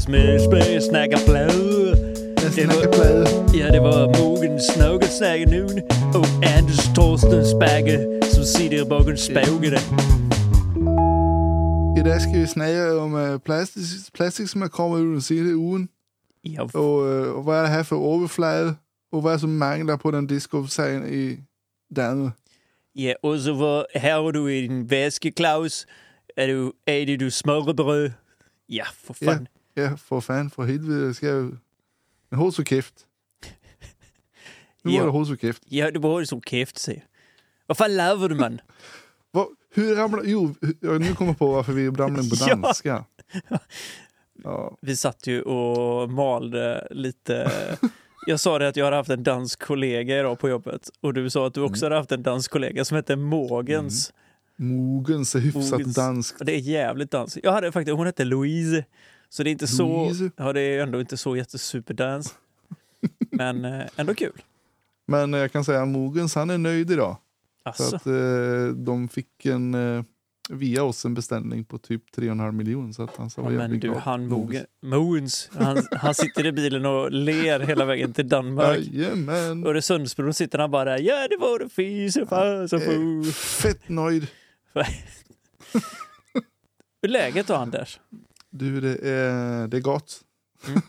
sprulade med blöd. Det var, ja, det var Mogens Någelsnack nu och Anders Torsten Spagge som sitter bakom spåget. Idag ska vi snakke om uh, plastik, plastik, som er kommet ud den seneste ugen. Ja, Og, uh, og hvad er det her for overflade? Og hvad er så mangler på den disco-sagen i Danmark? ja, och så här har du i din väska, Klaus. Är, du, är det du smørrebrød? Ja, for fan. Ja, for fanden, for helvede. Jeg skal jo... Men hold så kæft. Nu Ja. var det hold så kæft. Ja, det var så kæft, säger Vad fan laver du, man? Hvor, hur ramlar... Jo, hu- nu kommer jag på varför vi ramlar in på Ja. danska. Ja. Vi satt ju och malde lite. Jag sa det att jag hade haft en dansk kollega idag på jobbet och du sa att du också hade haft en dansk kollega som hette Mogens. Mogens är hyfsat Mogens. dansk. Det är jävligt dans. Jag hade faktiskt, hon hette Louise. Så det är inte så, ja det är ändå inte så jättesuperdans. Men eh, ändå kul. Men jag kan säga att Mogens, han är nöjd idag. Alltså, att eh, de fick en, eh, via oss en beställning på typ 3,5 miljoner. Så att han sa ja, men du, glad. han Mogens, Mogens han, han sitter i bilen och ler hela vägen till Danmark. Jajamän. Öresundsbron sitter han bara ja det var det fis så Eh. Fett nöjd. Hur läget då Anders? Du, det är, det är gott. Mm.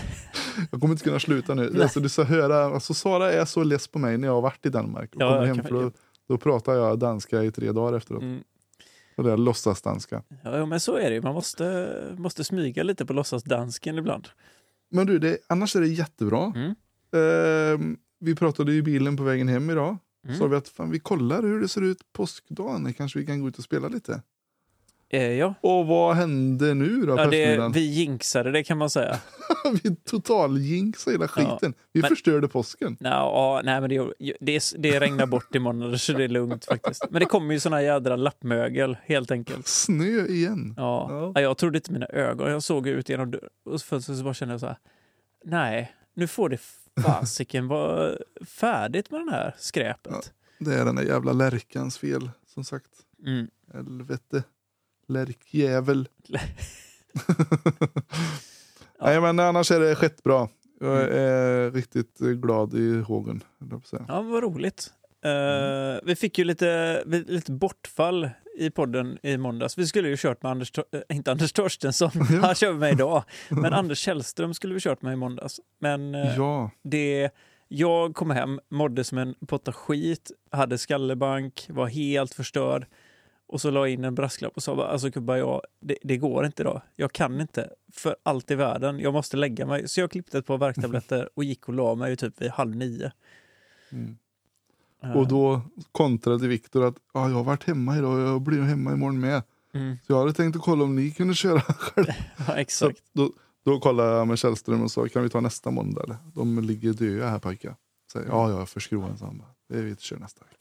jag kommer inte kunna sluta nu. Nej. Alltså, du ska höra, alltså, Sara är så less på mig när jag har varit i Danmark. Och Ja, hem för då, då pratar jag danska i tre dagar efteråt. Mm. Och det är låtsas danska. Ja, men så är det. Man måste, måste smyga lite på låtsasdansken ibland. Men du, det, annars är det jättebra. Mm. Ehm, vi pratade i bilen på vägen hem idag. Mm. Sa vi att fan, vi kollar hur det ser ut påskdagen. Kanske vi kan gå ut och spela lite. Eh, ja, Och vad hände nu då? på ja det, vi jinxade det kan man säga. vi total jinxade hela skiten. vi men- förstörde påsken. Ja, nej, men det, det, det regnar bort i måndag så det är lugnt faktiskt. Men det kommer ju såna jädra lappmögel helt enkelt. Snö igen. Ja. Ja. Ja, jag trodde inte mina ögon. Jag såg ut genom dörren och så så bara kände jag så här. Nej, nu får det fasiken vara färdigt med den här skräpet. Det är den där jävla lärkans fel, som sagt. Mm. Helvete. Lärkjävel. Ja. Nej, men annars är det skett bra. Jag är riktigt glad i hågen. Ja, vad roligt. Eh, vi fick ju lite, lite bortfall i podden i måndags. Vi skulle ju kört med Anders, eh, inte Anders Torstensson, han kör med mig idag, men Anders Källström skulle vi kört med i måndags. Men eh, Ja, det, jag kom hem, mådde som en potta skit, hade skallebank, var helt förstörd. Och så la jag in en brasklapp och sa bara, alltså Kubba, jag, det, det går inte idag. Jag kan inte för allt i världen. Jag måste lägga mig. Så jag klippte ett par värktabletter och gick och la mig typ vid halv nio. Mm. Eh, och då kontrade Viktor att ah, jag har varit hemma idag och jag blir hemma imorgon med. Mm, Så jag hade tänkt att kolla om ni kunde köra själv. ja, exakt. då, då kollade jag med Källström och sa, kan vi ta nästa måndag? Eller? De ligger döda här pojkar. Ja, jag är för skroen, sa han. bara. Det vi kör nästa vecka.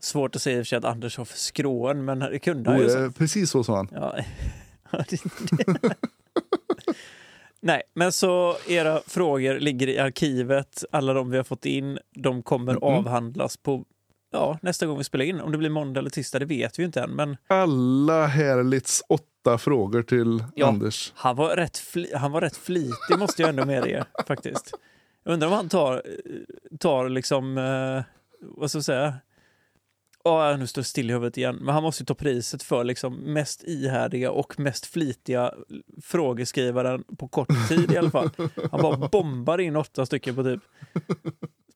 Svårt att säga att Anders har för skråen, men det kunde han ju. är precis så sa han. Ja. Nej, men så era frågor ligger i arkivet. Alla de vi har fått in, de kommer Mhm. avhandlas på ja, nästa gång vi spelar in. Om det blir måndag eller tisdag, det vet vi ju inte än. Men Alla härligt åtta frågor till Ja. Anders. han var rätt, han var rätt flitig, måste jag ändå medge, faktiskt. Jag undrar om han tar, tar liksom, eh, vad ska jag säga? Åh, nu står jag still i huvudet igen. Men han måste ju ta priset för liksom mest ihärdiga och mest flitiga frågeskrivaren på kort tid i alla fall. Han bara bombar in åtta stycken på typ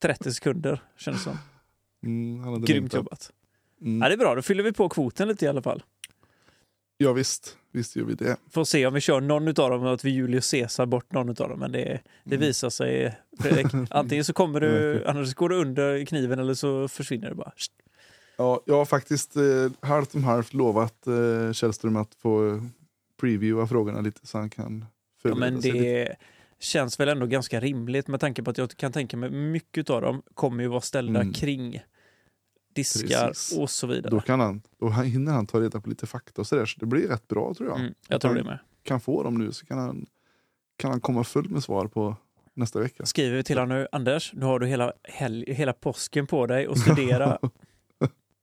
30 sekunder, känns det som. Mm, Grymt jobbat. Mm. Ja, det är bra, då fyller vi på kvoten lite i alla fall. Ja visst, visst gör vi det. Får se om vi kör någon av dem att vi Julius Caesar bort någon av dem. Men det, det Mm. visar sig, Fredrik. Antingen så kommer du, annars går du under kniven eller så försvinner det bara. Ja, jag har faktiskt eh, halvt om halvt lovat eh, Källström att få previewa frågorna lite så han kan Ja, förbereda men sig lite. det känns väl ändå ganska rimligt med tanke på att jag kan tänka mig mycket av dem kommer ju vara ställda Mm. kring diskar Precis. och så vidare. Då, kan han, då hinner han ta reda på lite fakta och sådär. Så det blir rätt bra tror jag. Mm, jag tror det med. Kan få dem nu så kan han, kan han komma full med svar på nästa vecka. Skriver vi till honom nu, Anders, nu har du hela, hela påsken på dig att studera.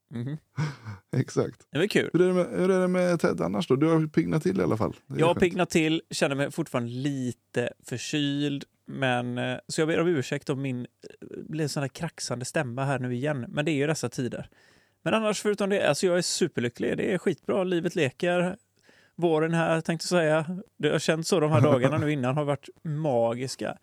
Mhm. Exakt. Det var kul. Hur är, det med, hur är det med Ted annars då? Du har piggnat till i alla fall. Jag har piggnat till, känner mig fortfarande lite förkyld. Men, eh, så jag ber om ursäkt om min eh, blir sån här kraxande stämma här nu igen. Men det är ju dessa tider. Men annars förutom det, alltså jag är superlycklig. Det är skitbra, livet leker. Våren här tänkte jag säga. Det har känts så de här dagarna nu innan har varit magiska.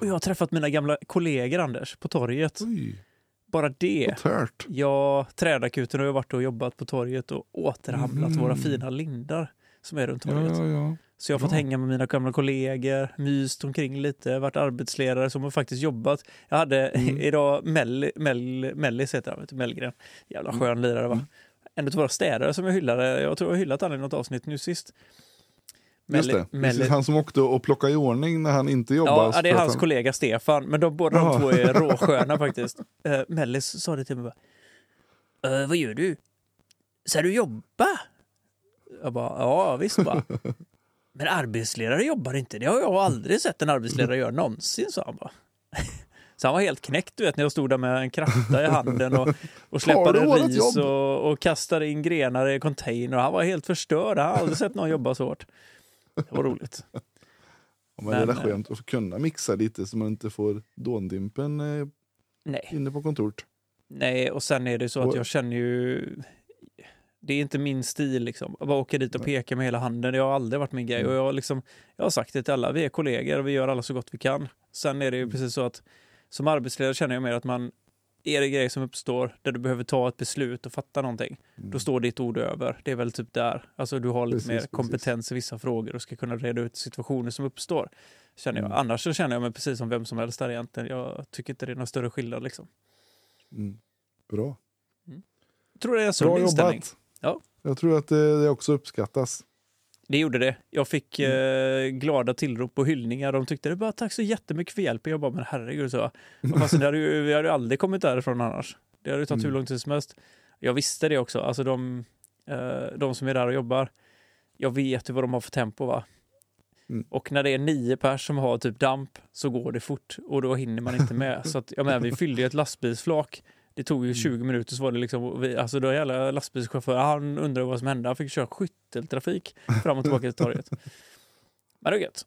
Och jag har träffat mina gamla kollegor Anders på torget. Oj, Bara det. tört. Ja, trädakuten har ju varit och jobbat på torget och återhamnat Mhm. våra fina lindar som är runt Ja, torget. ja, ja. Så jag har fått hänga med mina gamla kollegor, myst omkring lite, varit arbetsledare som har faktiskt jobbat. Jag hade Mm. idag Mell, Mell, Mellis heter han, Mellgren. Jävla skön lirare va. Mm. En av våra städare som jag hyllade, jag tror jag hyllat han i något avsnitt nu sist. Just det. Precis, han som åkte och plockade i ordning när han inte jobbade. Ja, det är hans han... kollega Stefan, men de, båda Jaha. de två är råsköna faktiskt. Uh, Mellis sa det till mig bara, "Eh, vad gör du? Ska du jobba? Jag bara, ja visst bara. Men arbetsledare jobbar inte, det har jag aldrig sett en arbetsledare göra någonsin, sa han bara. Så han var helt knäckt du vet när jag stod där med en kratta i handen och, och släpade ris och, och kastade in grenar i container. Han var helt förstörd, han har aldrig sett någon jobba så hårt. Det var roligt. Ja, men det är Men, väl skönt att kunna mixa lite så man inte får dåndimpen eh, Nej. inne på kontoret. Nej, och sen är det så att Och- jag känner ju... Det är inte min stil liksom. Att bara åka dit och Nej. peka med hela handen. Det har aldrig varit min grej. Mm. Och jag, har liksom, jag har sagt det till alla, vi är kollegor och vi gör alla så gott vi kan. Sen är det ju Mm. precis så att som arbetsledare känner jag mer att man är det grejer som uppstår där du behöver ta ett beslut och fatta någonting, Mm. då står ditt ord över. Det är väl typ där. Alltså du har lite Precis, mer precis. kompetens i vissa frågor och ska kunna reda ut situationer som uppstår. Känner jag. Mm. Annars så känner jag mig precis som vem som helst där egentligen. Jag tycker inte det är någon större skillnad liksom. Mm. Bra. Jag tror det är en sund inställning. jobbat. Ja. Jag tror att det också uppskattas. Det gjorde det. Jag fick Mm. eh, glada tillrop och hyllningar. De tyckte det bara tack så jättemycket för hjälpen. Jag bara, men herregud, så. Fasen, det hade ju, vi hade ju aldrig kommit därifrån annars. Det hade ju tagit hur Mm. lång tid som helst. Jag visste det också. Alltså de, eh, de som är där och jobbar. Jag vet ju vad de har för tempo va. Mm. Och när det är nio pers som har typ damp så går det fort och då hinner man inte med. så att, jag menar, vi fyllde ju ett lastbilsflak. Det tog ju Mm. 20 minuter så var det liksom, vi, alltså då jävla lastbilschaufför, han undrade vad som hände. Han fick köra skytteltrafik fram och tillbaka till torget. Men det är gött.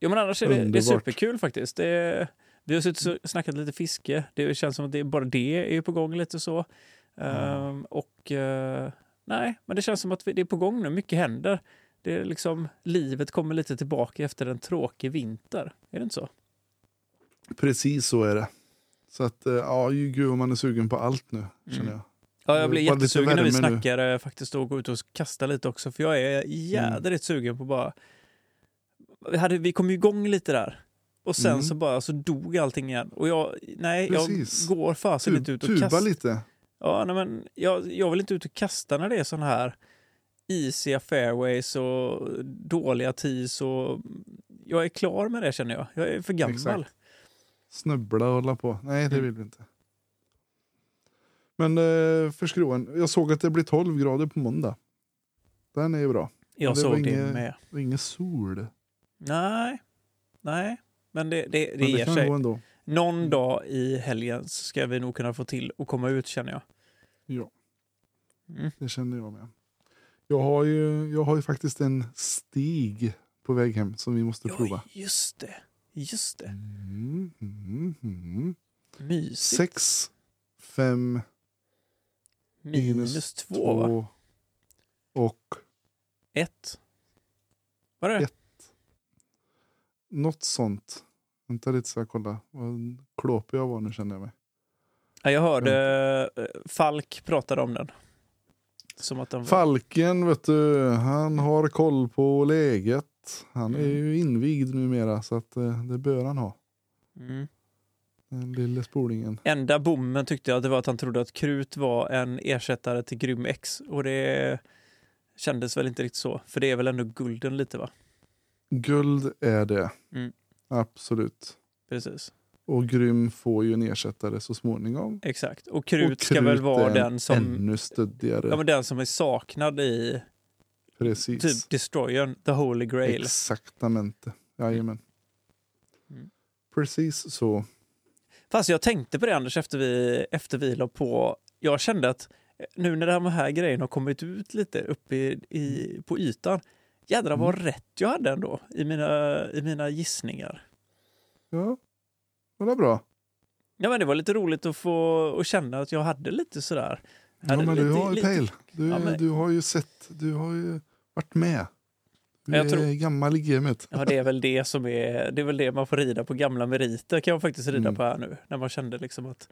Jo men annars är det, det är superkul faktiskt. Det vi har suttit och snackat lite fiske. Det känns som att det, bara det är på gång lite så. Ehm, och eh, nej, men det känns som att vi, det är på gång nu. Mycket händer. Det är liksom, livet kommer lite tillbaka efter en tråkig vinter. Är det inte så? Precis så är det. Så att, eh, ja, gud vad man är sugen på allt nu, känner Mm. jag. Ja, jag blir jättesugen när vi värme nu. snackar eh, faktiskt och gå ut och kasta lite också. För jag är jädrigt sugen på bara... Vi, hade, vi kom ju igång lite där. Och sen Mm. så bara så dog allting igen. Och jag, nej, Precis. jag går fasen inte ut och tuba kastar. lite. Ja, nej, men jag, jag vill inte ut och kasta när det är sån här easiga fairways och dåliga tees och jag är klar med det känner jag. Jag är för gammal. Exakt. Snubbla och hålla på. Nej, det Mm. vill vi inte. Men eh, för skroen, jag såg att det blir 12 grader på måndag. Den är ju bra. Jag det såg det med. Och ingen sol. Nej, nej, men det, det, det, Men det ger sig. ändå. Någon dag i helgen ska vi nog kunna få till och komma ut känner jag. Ja, Mm. det känner jag med. Jag har ju, jag har ju faktiskt en stig på väg hem som vi måste prova. Ja, just det. Just det. Mm, mm, mm. Mysigt. Sex, fem, Minus två, va? två och Ett. Var det? Ett. något sånt. Vänta lite så jag kollar. Vad klåpig jag var nu känner jag mig. Ja, jag hörde eh, Falk pratade om den. Som att den var... Falken, vet du, han har koll på läget. Han är ju invigd numera så att eh, det bör han ha. Mm. Den lille spolingen. Enda bommen tyckte jag det var att han trodde att krut var en ersättare till Grym X. Och det kändes väl inte riktigt så. För det är väl ändå gulden lite va? Guld är det. Mm. Absolut. Precis. Och Grym får ju en ersättare så småningom. Exakt. Och krut, Och ska väl krut vara den som, Ännu stöddigare. ja, men den som är saknad i Precis. typ Destroyern, The Holy Grail. Exaktamente. Jajamän. Mm. Precis så. Fast jag tänkte på det Anders efter vi, efter vi la på. Jag kände att nu när de här grejerna har kommit ut lite upp i, i, på ytan, jädrar vad rätt jag hade ändå i mina, i mina gissningar. Ja, det var bra. Ja, men det var lite roligt att få att känna att jag hade lite sådär. Ja, men du har ju pejl. Du, Ja, men- du har ju sett, du har ju varit med. Du Jag är tror- gammal i gamet. Ja, det är väl det som är, det är väl det man får rida på gamla meriter kan jag faktiskt rida Mm. på här nu. När man kände liksom att,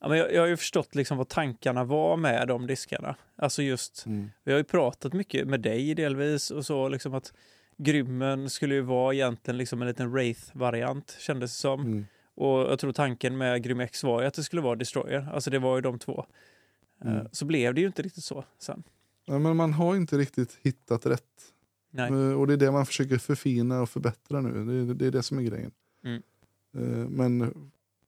ja, men jag, jag har ju förstått liksom vad tankarna var med de diskarna. Alltså just, Mm. vi har ju pratat mycket med dig delvis och så liksom att Grymmen skulle ju vara egentligen liksom en liten Wraith-variant kändes det som. Mm. Och jag tror tanken med Grym X var ju att det skulle vara Destroyer. Alltså det var ju de två. Eh, Mm. Så blev det ju inte riktigt så sen. Ja, men man har inte riktigt hittat rätt. Nej. Eh, Och det är det man försöker förfina och förbättra nu. Det är det, är det som är grejen. Mm. Eh, Men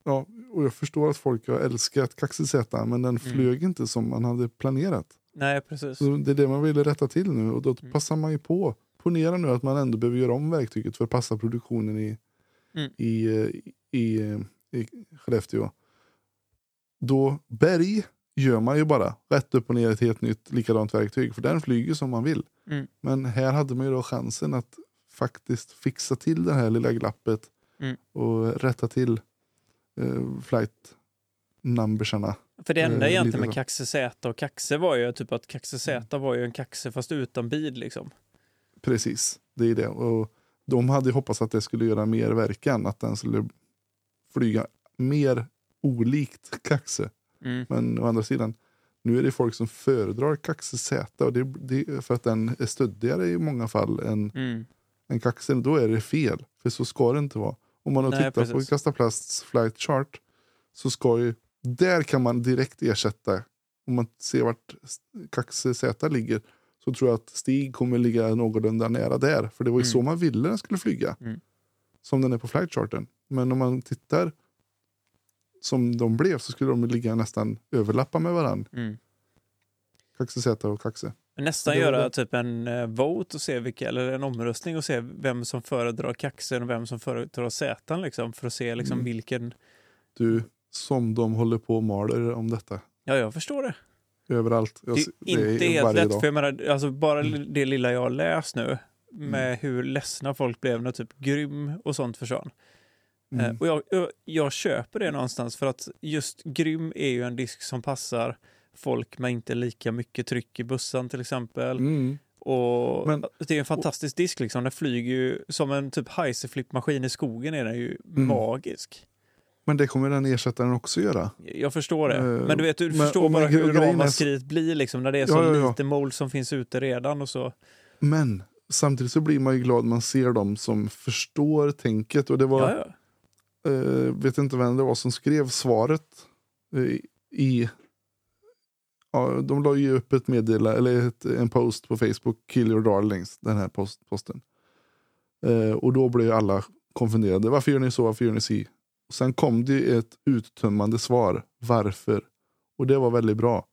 ja, och jag förstår att folk har älskat Kaxi Z, men den flög inte som man hade planerat. Nej, precis. Så det är det man ville rätta till nu och då Mm. passar man ju på. Ponera nu att man ändå behöver göra om verktyget för att passa produktionen i, Mm. i, i, eh, i Skellefteå. Då berg gör man ju bara rätt upp och ner ett helt nytt likadant verktyg för den flyger som man vill. Mm. Men här hade man ju då chansen att faktiskt fixa till det här lilla glappet Mm. och rätta till eh, flight numbersarna. För det enda Eh, egentligen med. Kaxe Z och Kaxe var ju typ att Kaxe Z var ju en Kaxe fast utan bid liksom. Precis, det är det. Och de hade ju hoppats att det skulle göra mer verkan, att den skulle flyga mer olikt Kaxe. Mm. Men å andra sidan, nu är det folk som föredrar Kaxe Z och det, det, för att den är stöddigare i många fall än, Mm. än Kaxen. Då är det fel, för så ska det inte vara. Om man Nej, tittat på precis. Kasta Plasts flight chart så ska ju, där kan man direkt ersätta, om man ser vart Kaxe Z ligger, så tror jag att Stig kommer ligga någorlunda nära där. För det var ju Mm. så man ville den skulle flyga. Mm. Som den är på flight charten. Men om man tittar som de blev så skulle de ligga nästan överlappa med varandra. Mm. Kaxe Z och Kaxe. Nästan Det göra det. typ en eh, vote och se vilka, eller en omröstning och se vem som föredrar Kaxen och vem som föredrar Z liksom, för att se liksom Mm. vilken... Du, som de håller på och maler om detta. Ja, jag förstår det. Överallt. Jag Det ser- är inte helt lätt, dag. för jag menar, alltså bara Mm. det lilla jag har läst nu med hur ledsna folk blev när typ Grym och sånt försvann. Eh, Mm. Och jag, jag, jag köper det någonstans för att just Grym är ju en disk som passar folk med inte lika mycket tryck i bussen till exempel. Mm. Och Men- det är en fantastisk disk liksom. Den flyger ju som en typ Heiseflip-maskin i skogen är den ju Mm. magisk. Men det kommer den ersättaren också göra. Jag förstår det. Eh, men du vet, du men- förstår och bara hur grejen är- ramaskriet blir liksom när det är så Ja, ja, ja. lite mål som finns ute redan och så. Men samtidigt så blir man ju glad man ser dem som förstår tänket. Och det var, Ja, ja. Eh, vet inte vem det var som skrev svaret eh, i... Ja, de la ju upp ett meddelande, eller ett, en post på Facebook, Kill your darlings, den här post, posten. Eh, och då blev alla konfunderade. Varför gör ni så? Varför gör ni si? Och sen kom det ett uttömmande svar. Varför? Och det var väldigt bra.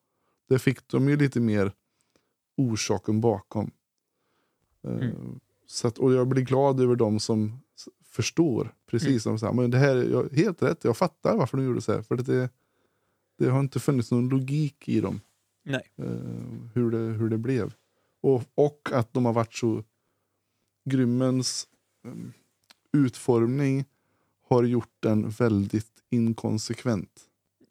Det fick de ju lite mer orsaken bakom. Eh, Mm. Så att, och jag blir glad över de som förstår. Precis Mm. som så här, men det här är helt rätt, jag fattar varför de gjorde så här. För det, det har inte funnits någon logik i dem. Nej. eh, hur, det, hur det blev. Och, och att de har varit så... Grymmens um, utformning har gjort den väldigt inkonsekvent.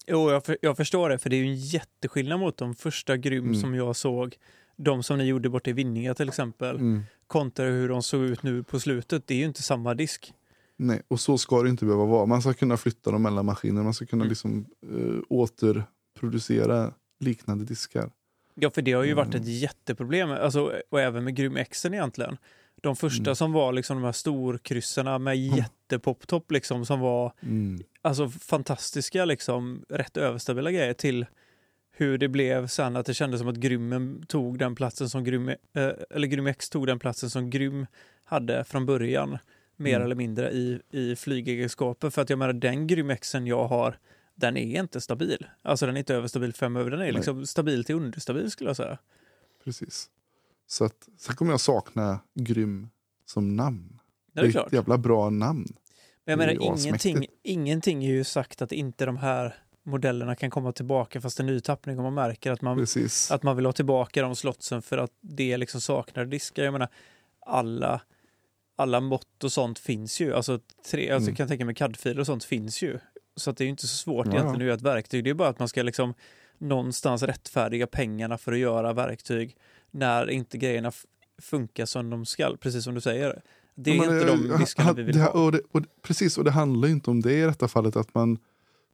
Jo, jag, för, jag förstår det, för det är ju en jätteskillnad mot de första Grym Mm. som jag såg. De som ni gjorde borta i Vinninga till exempel. Mm. Kontra hur de såg ut nu på slutet. Det är ju inte samma disk. Nej, och så ska det inte behöva vara. Man ska kunna flytta dem mellan maskiner. Man ska kunna Mm. liksom, uh, återproducera liknande diskar. Ja, för det har ju varit Mm. ett jätteproblem. Alltså, och även med Grym Xen egentligen. De första Mm. som var liksom de här storkrysserna med jättepoptopp liksom som var Mm. alltså fantastiska liksom rätt överstabila grejer till hur det blev sen att det kändes som att Grymmen tog den platsen som Grym, eh, eller Grym X tog den platsen som Grym hade från början mer Mm. eller mindre i, i flygegenskaper. För att jag menar den Grym Xen jag har den är inte stabil. Alltså den är inte överstabil fem över, den är Nej. liksom stabil till understabil skulle jag säga. Precis. Så att, sen kommer jag sakna Grym som namn. Det är ett klart. jävla bra namn. Men jag Det är menar, ingenting, ingenting är ju sagt att inte de här modellerna kan komma tillbaka fast en ny tappning och man märker att man, Precis. att man vill ha tillbaka de slotsen för att det liksom saknar diskar. Jag menar, alla, alla mått och sånt finns ju. Alltså, tre, alltså Mm. jag kan tänka mig CAD-filer och sånt finns ju. Så att det är ju inte så svårt Ja, egentligen att göra ett verktyg. Det är bara att man ska liksom någonstans rättfärdiga pengarna för att göra verktyg när inte grejerna funkar som de ska, precis som du säger. Det är Ja, inte det- de diskarna ha- vi vill ha. Och det, och precis, och det handlar ju inte om det i detta fallet, att man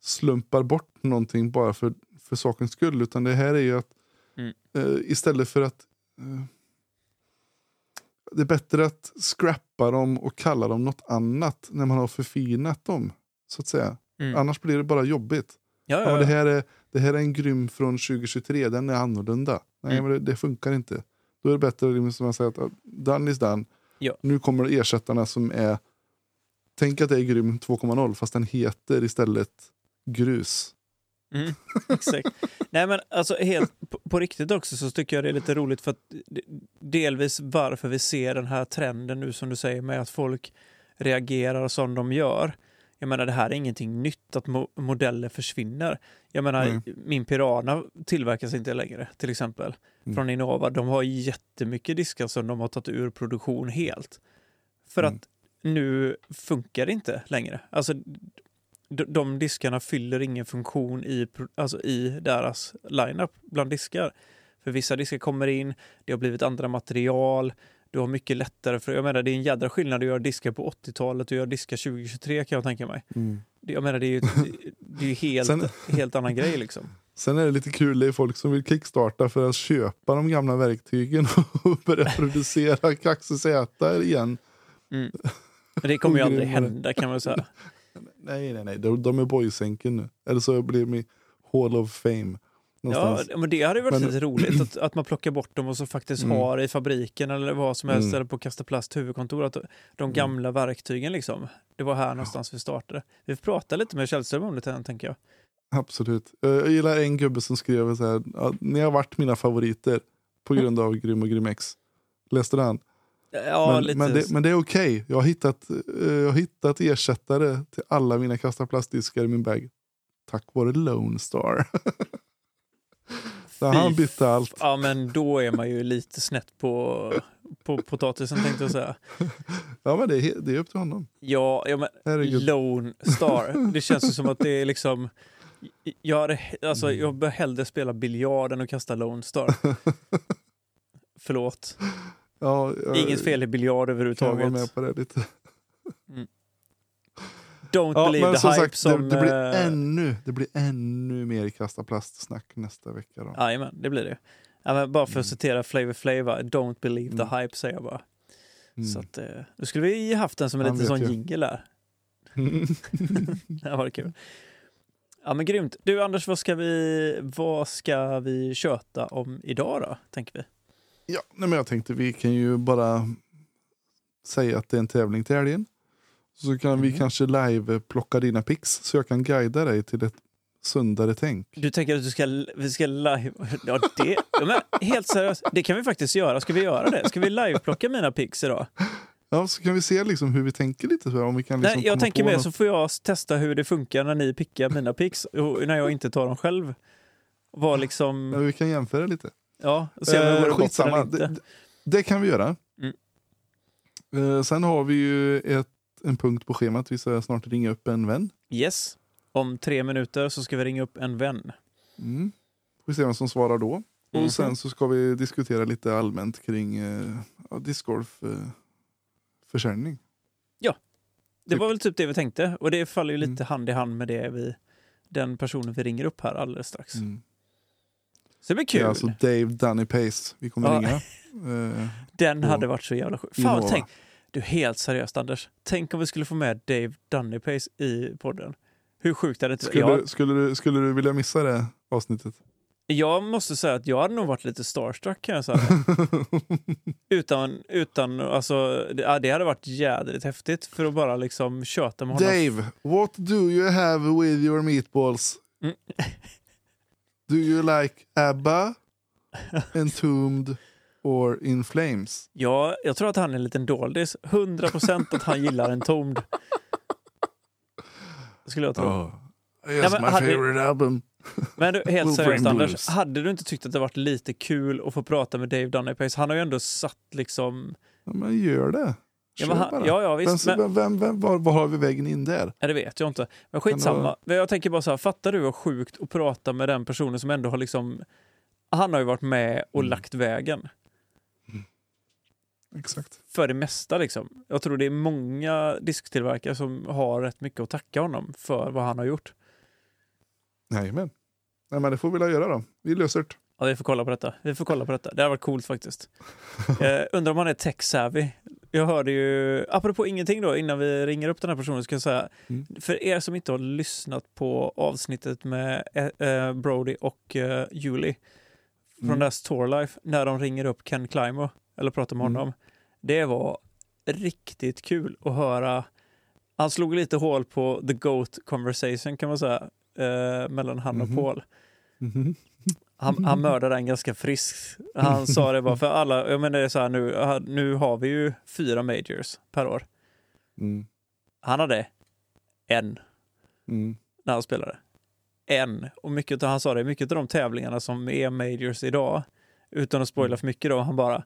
slumpar bort någonting bara för, för sakens skull. Utan det här är ju att Mm. eh, istället för att... Eh, det är bättre att scrappa dem och kalla dem något annat när man har förfinat dem. Så att säga. Mm. Annars blir det bara jobbigt. Ja, Ja, ja, det, här är, det här är en grym från 2023, den är annorlunda. Nej, Mm. men det, det funkar inte. Då är det bättre liksom, som jag säger, att done is done. Ja. Nu kommer ersättarna som är, tänk att det är grym 2.0 fast den heter istället grus. Mm, exakt. Nej men alltså helt på, på riktigt också så tycker jag det är lite roligt för att delvis varför vi ser den här trenden nu som du säger med att folk reagerar som de gör. Jag menar det här är ingenting nytt att mo modeller försvinner. Jag menar Nej. min Pirana tillverkas inte längre till exempel Mm. från Innova. De har jättemycket diskar som de har tagit ur produktion helt. För Mm. att nu funkar det inte längre. Alltså de, diskarna fyller ingen funktion i, alltså i deras lineup bland diskar. För vissa diskar kommer in, det har blivit andra material, du har mycket lättare för, jag menar det är en jädra skillnad att göra diskar på 80-talet och göra diskar 2023 kan jag tänka mig. Det, jag menar det är ju det är ju helt, Sen- helt annan grej liksom. Sen är det lite kul, det är folk som vill kickstarta för att köpa de gamla verktygen och börja producera kaxesätar igen. Mm. Men det kommer ju aldrig hända kan man säga. Nej, nej, nej, de, de är boysänken nu. Eller så blir de i Hall of Fame. Ja, Någonstans. men det hade varit Men- lite roligt att, att man plockar bort dem och så faktiskt Mm. har i fabriken eller vad som helst Mm. eller på Kasta Plast huvudkontor att de gamla verktygen liksom. Det var här någonstans vi startade. Vi får prata lite med Källström om det sen, tänker jag. Absolut. Eh, Jag gillar en gubbe som skrev så här, "Ja, ni har varit mina favoriter på grund av Grym och Grym X. Läste du han? Ja, men, lite. men, det, men det är okej. Jag, har hittat, eh, jag har hittat ersättare till alla mina kasta plastdiskar i min bag. Tack vare Lone Star. Så han bytte allt. Ja, men då är man ju lite snett på, på potatisen tänkte jag säga. Ja, men det är, det är upp till honom. Ja, ja men Herregud. Lone Star. Det känns ju som att det är liksom... Jag, hade, alltså, Mm. jag bör hellre spela biljard än att kasta Lone Star. Förlåt. Ja, jag Inget fel i biljard kan vara överhuvudtaget. med på det lite. Don't Ja, believe the hype sagt, som... det, det, blir eh, ännu, det blir ännu mer kasta plastsnack nästa vecka. Då. Jajamän, det blir det. Ja, bara för att citera Flavor Flavor, don't believe the Mm. hype säger jag bara. Mm. Så att, eh, då skulle vi haft den som en Han liten sån jingel där. Det var kul. Ja men grymt. Du Anders, vad ska vi, vad ska vi köta om idag då, tänker vi? Ja, nej, men jag tänkte vi kan ju bara säga att det är en tävling till helgen. Så kan vi Mhm. kanske live plocka dina pix så jag kan guida dig till ett sundare tänk. Du tänker att du ska, vi ska live... Ja, det, ja, men helt seriöst, det kan vi faktiskt göra. Ska vi göra det? Ska vi liveplocka mina pix idag? Ja, så kan vi se liksom hur vi tänker lite. Så om vi kan liksom Nej, jag tänker mer något. så får jag testa hur det funkar när ni pickar mina pix när jag inte tar dem själv. Var Ja, liksom, vi kan jämföra lite. Ja, se om det Eh, går skitsamma, det, det- det kan vi göra. Mm. Eh, sen har vi ju ett, en punkt på schemat. Vi ska snart ringa upp en vän. Yes. Om tre minuter så ska vi ringa upp en vän. Mm. Får vi se vem som svarar då. Mhm. Och sen så ska vi diskutera lite allmänt kring eh, ja, discgolf eh, försäljning. Det Typ. var väl typ det vi tänkte och det faller ju lite Mm. hand i hand med det vi, den personen vi ringer upp här alldeles strax. Mm. Så det blir Det kul. är alltså Dave Dunny Pace vi kommer Ja. ringa. Eh, Den hade varit så jävla sjuk. Fan, tänk, du helt seriöst Anders. Tänk om vi skulle få med Dave Dunnypace i podden. Hur sjukt är det inte? skulle, Jag, skulle, du, skulle du vilja missa det avsnittet? jag måste säga att jag hade nog varit lite starstruck kan jag säga. utan, utan, alltså, det, det hade varit jädrigt häftigt för att bara liksom köta med honom. Dave, what do you have with your meatballs? Mm. Do you like ABBA, Entombed or In Flames? Ja, jag tror att han är en liten doldis. 100% att han gillar en tomd. Skulle jag tro. Ja. Yes, men my hade- favorite album. Men du, helt seriöst Anders, hade du inte tyckt att det varit lite kul att få prata med Dave Dunnepace? Han har ju ändå satt liksom... Ja, men gör det. Ja, men han, ja, ja visst. vem, Men, vem, vem, var, var har vi vägen in där? nej, det vet jag inte. Men skitsamma. Men Jag tänker bara så här, fattar du vad sjukt att prata med den personen som ändå har liksom... Han har ju varit med och Mm. lagt vägen. Exakt. För det mesta liksom. Jag tror det är många disktillverkare som har rätt mycket att tacka honom för vad han har gjort. Jajamän. Nej, men det får vi väl göra då. Vi löser det. Ja, vi får kolla på detta. Vi får kolla på detta. Det har varit coolt faktiskt. eh, undrar om han är tech-savvy. Jag hörde ju, apropå ingenting då, innan vi ringer upp den här personen, ska jag säga, Mm. för er som inte har lyssnat på avsnittet med eh, Brody och eh, Julie från Mm. deras Tour Life, när de ringer upp Ken Climo, eller pratar med Mm. honom. Det var riktigt kul att höra. Han slog lite hål på the GOAT conversation kan man säga, eh, mellan han och Paul. Mhm. Han, han mördade den ganska friskt. Han sa det bara för alla, jag menar det är så här nu, nu har vi ju fyra majors per år. Mm. Han hade en Mm. när han spelade. En. Och mycket av, han sa det, mycket av de tävlingarna som är majors idag, utan att spoila för mycket då, han bara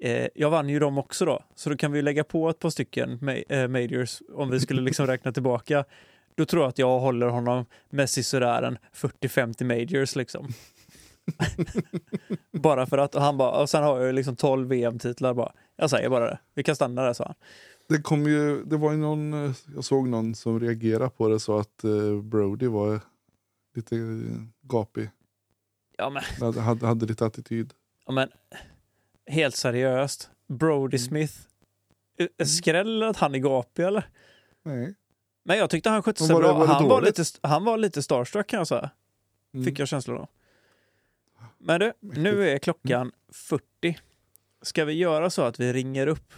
eh, jag vann ju dem också då, så då kan vi lägga på ett par stycken ma- eh, majors om vi skulle liksom räkna tillbaka. Då tror jag att jag håller honom med sisådär en 40-50 majors liksom. bara för att, och han bara, och sen har jag liksom 12 VM-titlar bara. Jag säger bara det, vi kan stanna där sa han. Det kom ju, det var ju någon, eh, jag såg någon som reagerade på det så att eh, Brody var lite eh, gapig. Ja men, Hade, hade, hade lite attityd. ja, men helt seriöst, Brody Mm. Smith, mm. skräll att han är gapig eller? Nej. Men jag tyckte han skötte sig var det- bra. var han, var lite, han var lite starstruck kan jag säga. Mm. Fick jag känslan av. Men du, nu är klockan 40. Ska vi göra så att vi ringer upp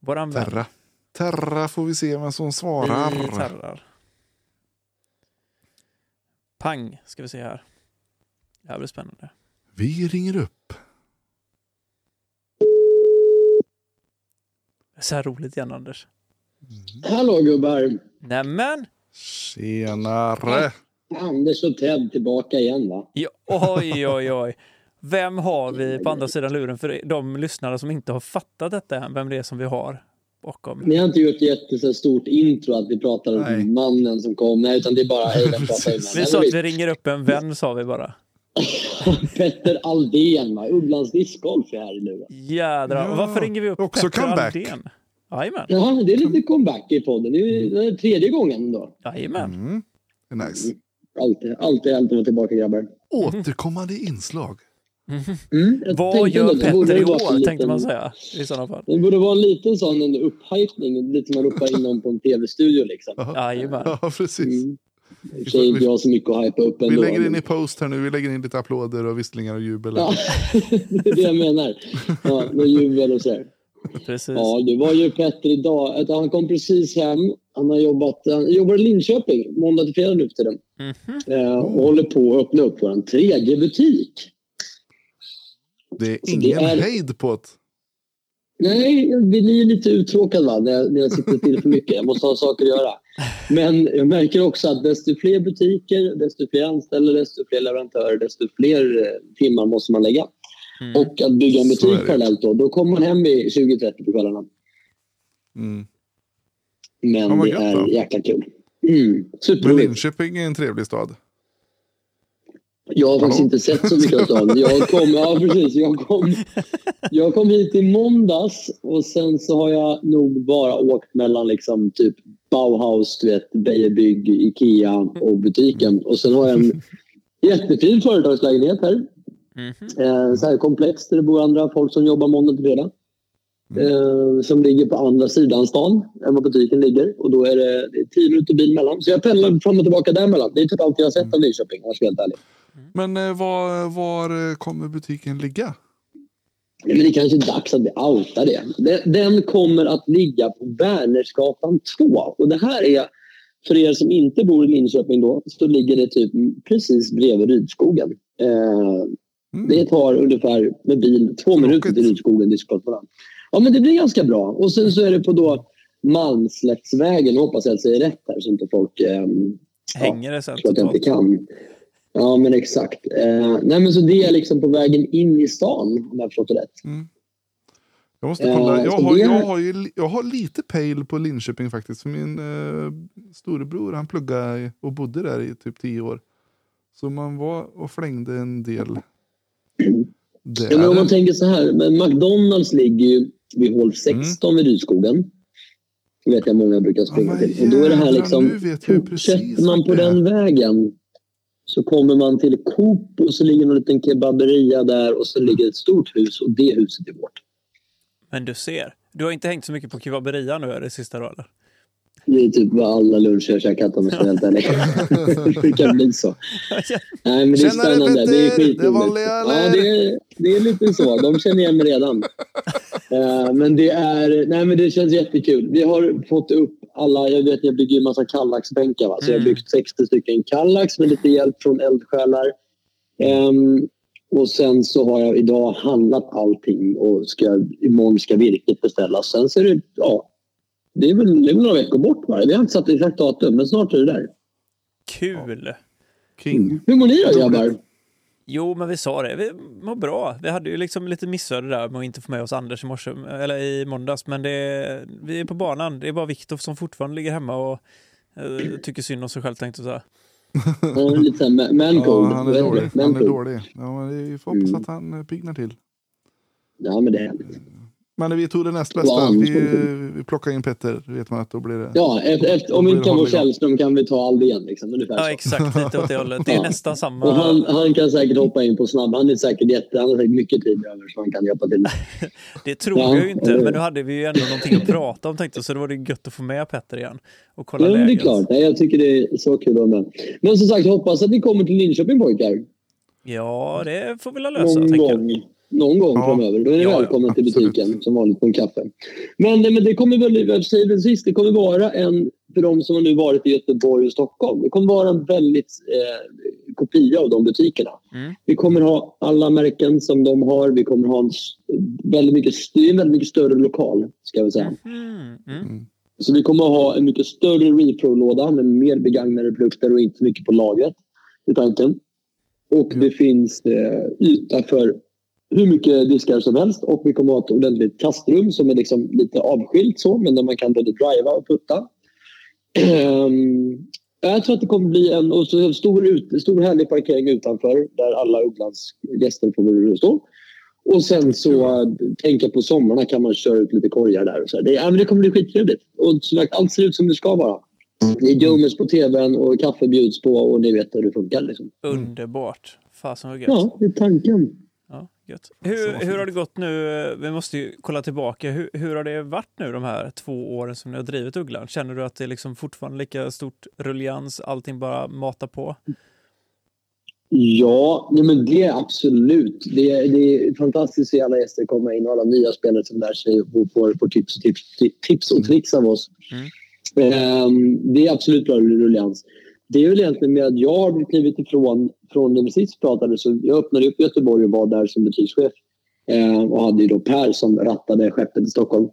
våran vän? Terra. Terra får vi se vem som Vi svarar. terrar. Pang, ska vi se här. Det här blir spännande. Vi ringer upp. Så här roligt igen Anders. Hallå gubbar! Nämen! Tjenare! Anders och Ted tillbaka igen va? Ja, oj, oj, oj. Vem har vi på andra sidan luren för de lyssnare som inte har fattat detta än? Vem det är som vi har bakom? Ni har inte gjort ett jättestort intro att vi pratar om Nej. mannen som kom. Nej, utan det är bara hej, vem pratar vi med? Vi sa att vi ringer upp en vän sa vi bara. Petter Aldén va? Upplands discgolf är här nu. va? Jädrar. Ja, varför ringer vi upp också Petter comeback. Aldén? Jajamän. Ja, det är lite comeback i podden. Det är det är tredje gången då. Jajamän. Mm. Nice. Alltid, alltid att vara tillbaka grabbar. Återkommande inslag. Mm, jag Vad gör Petter i år, liten- tänkte man säga i sådana fall. Det borde vara en liten sån en upphypning, lite man ropar in någon på en tv-studio liksom. Jajamän. Ja, precis. Mm. I och för sig inte jag så mycket att hypa upp Vi ändå. lägger in i post här nu. Vi lägger in lite applåder och visslingar och jubel. Ja, det är det jag menar. Ja, med jubel och sådär. Precis. Ja, det var ju Petter idag. Han kom precis hem. Han har jobbat han jobbar i Linköping måndag till fredag nu för tiden. Mhm. Eh, och håller på att öppna upp vår tredje butik. Det är Så det ingen är- hejd på det. Nej, jag blir lite uttråkad va? När, jag, när jag sitter still för mycket. Jag måste ha saker att göra. Men jag märker också att desto fler butiker, desto fler anställda, desto fler leverantörer, desto fler eh, timmar måste man lägga. Mm. Och att bygga en butik parallellt då, då kommer man hem vid 20-30 på kvällarna. Mm. Men vad det gött är då. jäkla kul. Mm, Men. Linköping är en trevlig stad. Jag har faktiskt inte sett så mycket av stan. Jag kom, ja, precis. Jag kom, jag kom hit i måndags och sen så har jag nog bara åkt mellan liksom typ Bauhaus, du vet, Beijer Bygg, Ikea och butiken. Och sen har jag en jättefin företagslägenhet här. Mhm. Eh, så här komplex där det bor andra folk som jobbar måndag till fredag. Eh, som ligger på andra sidan stan än vad butiken ligger. Och då är det, det är tio minuter bil mellan. Så jag pendlar fram och tillbaka däremellan. Det är typ allt jag har sett av Nyköping om jag ska vara helt ärlig. Men eh, var, var eh, kommer butiken ligga? Men det kanske är dags att vi outar det. Den, den kommer att ligga på Wernersgatan 2. Och det här är, för er som inte bor i Linköping då, så ligger det typ precis bredvid Rydskogen. Eh, Mm. det tar ungefär med bil två minuter Tråkigt. till Rydskogen. Discgolfbanan. Ja, men det blir ganska bra. Och sen så är det på då Malmslättsvägen, hoppas jag att jag säger rätt här så inte folk eh, hänger det sen jag inte totalt. kan. Ja, men exakt. Eh, nej, men så det är liksom på vägen in i stan, om jag förstått det rätt. Jag måste kolla. Jag så har, jag, har jag har lite pejl på Linköping faktiskt. För min eh, storebror han pluggade och bodde där i typ tio år. Så man var och flängde en del där. Ja, men om man tänker så här, men McDonalds ligger ju vid hål 16 vid Rydskogen. Det vet jag många brukar springa Ja, till. Och då är det här liksom, fortsätter man på den vägen så kommer man till Coop och så ligger en liten kebaberia där och så ligger ett stort hus och det huset är vårt. Men du ser, du har inte hängt så mycket på kebaberia nu är det sista då eller? Det är typ vad alla luncher jag käkat om jag ska vara helt ärlig. det kan bli så. Nej, men det är spännande. Det är skitroligt. Det Ja, det är, det är lite så. De känner igen mig redan. Eh, men det är... Nej, men det känns jättekul. Vi har fått upp alla... Jag vet, jag bygger en massa kallaxbänkar. Va? Så jag har Mm. byggt 60 stycken kallax med lite hjälp från eldsjälar. Ehm, och sen så har jag idag handlat allting och ska, imorgon ska virket beställas. Sen så är det... Ja, det är väl, det är väl några veckor bort bara. Vi har inte satt exakt datum, men snart är det där. Kul! King. Hur mår ni då grabbar? Jo, men vi sa det. Vi mår bra. Vi hade ju liksom lite missöde där med att inte få med oss Anders i morse, eller i måndags. Men det, vi är på banan. Det är bara Viktor som fortfarande ligger hemma och eh, tycker synd om sig själv tänkte jag säga. Ja, lite såhär man- man Ja, han är dålig. det? Han är dålig. Ja, men vi får hoppas Mm. att han piggnar till. Ja, men det är härligt. Men vi tog det näst bästa. annars Vi, vi plockade in Petter. vet man att då blir det... Ja, efter, efter, om vi inte kan vara Källström kan vi ta Aldén. Liksom, ungefär Ja, så. exakt. Lite åt det hållet. Det är Ja. nästan samma. Och han, han kan säkert hoppa in på snabb. Han är säkert jätte, han har säkert mycket tid över så han kan hjälpa till. Det tror Ja, jag ju inte, men nu hade vi ju ändå någonting att prata om tänkte jag, så då var det gött att få med Petter igen och kolla Ja, men det är läget. klart. Nej, jag tycker det är så kul att vara med. Men som sagt, hoppas att ni kommer till Linköping pojkar. Ja, det får vi väl lösa, Någon tänker jag. gång. Någon gång Ja. framöver. Då är ni Ja, ja, välkomna till absolut. butiken som vanligt på en kaffe. Men, men det kommer väl, jag säger det sist, det kommer vara en, för de som har nu varit i Göteborg och Stockholm, det kommer vara en väldigt eh, kopia av de butikerna. Mm. Vi kommer ha alla märken som de har. Vi kommer ha en väldigt mycket, en väldigt mycket större lokal, ska jag säga. Mm, mm. Så vi kommer ha en mycket större repro-låda med mer begagnade produkter och inte mycket på lagret i tanken. Och det finns eh, yta för hur mycket diskar som helst och vi kommer att ha ett ordentligt kastrum som är liksom lite avskilt så men där man kan både driva och putta. Ehm, jag tror att det kommer bli en, och så en stor, ut, stor härlig parkering utanför där alla Upplands gäster får stå. Och sen så äh, tänka på sommarna kan man köra ut lite korgar där. Och så. Det, ja, det kommer bli skittrevligt. Och sagt, allt ser ut som det ska vara. Det är Jomes på tvn och kaffe bjuds på och ni vet hur det funkar. Liksom. Underbart. Fasen vad gött. Ja, det är tanken. Ja, gött. Hur, hur har det gått nu? Vi måste ju kolla tillbaka. Hur, hur har det varit nu de här två åren som ni har drivit Ugglan? Känner du att det är liksom fortfarande lika stort rullians? Allting bara matar på? Ja, nej, men det är absolut. Det är, det är fantastiskt att se alla gäster komma in och alla nya spelare som lär sig och får, får tips, tips, tips och tricks av oss. Ehm, det är absolut bra rullians. Det är väl egentligen med att jag har klivit ifrån från när vi sist pratade. Så jag öppnade upp i Göteborg och var där som butikschef. Ehm, och hade ju då Per som rattade skeppet i Stockholm.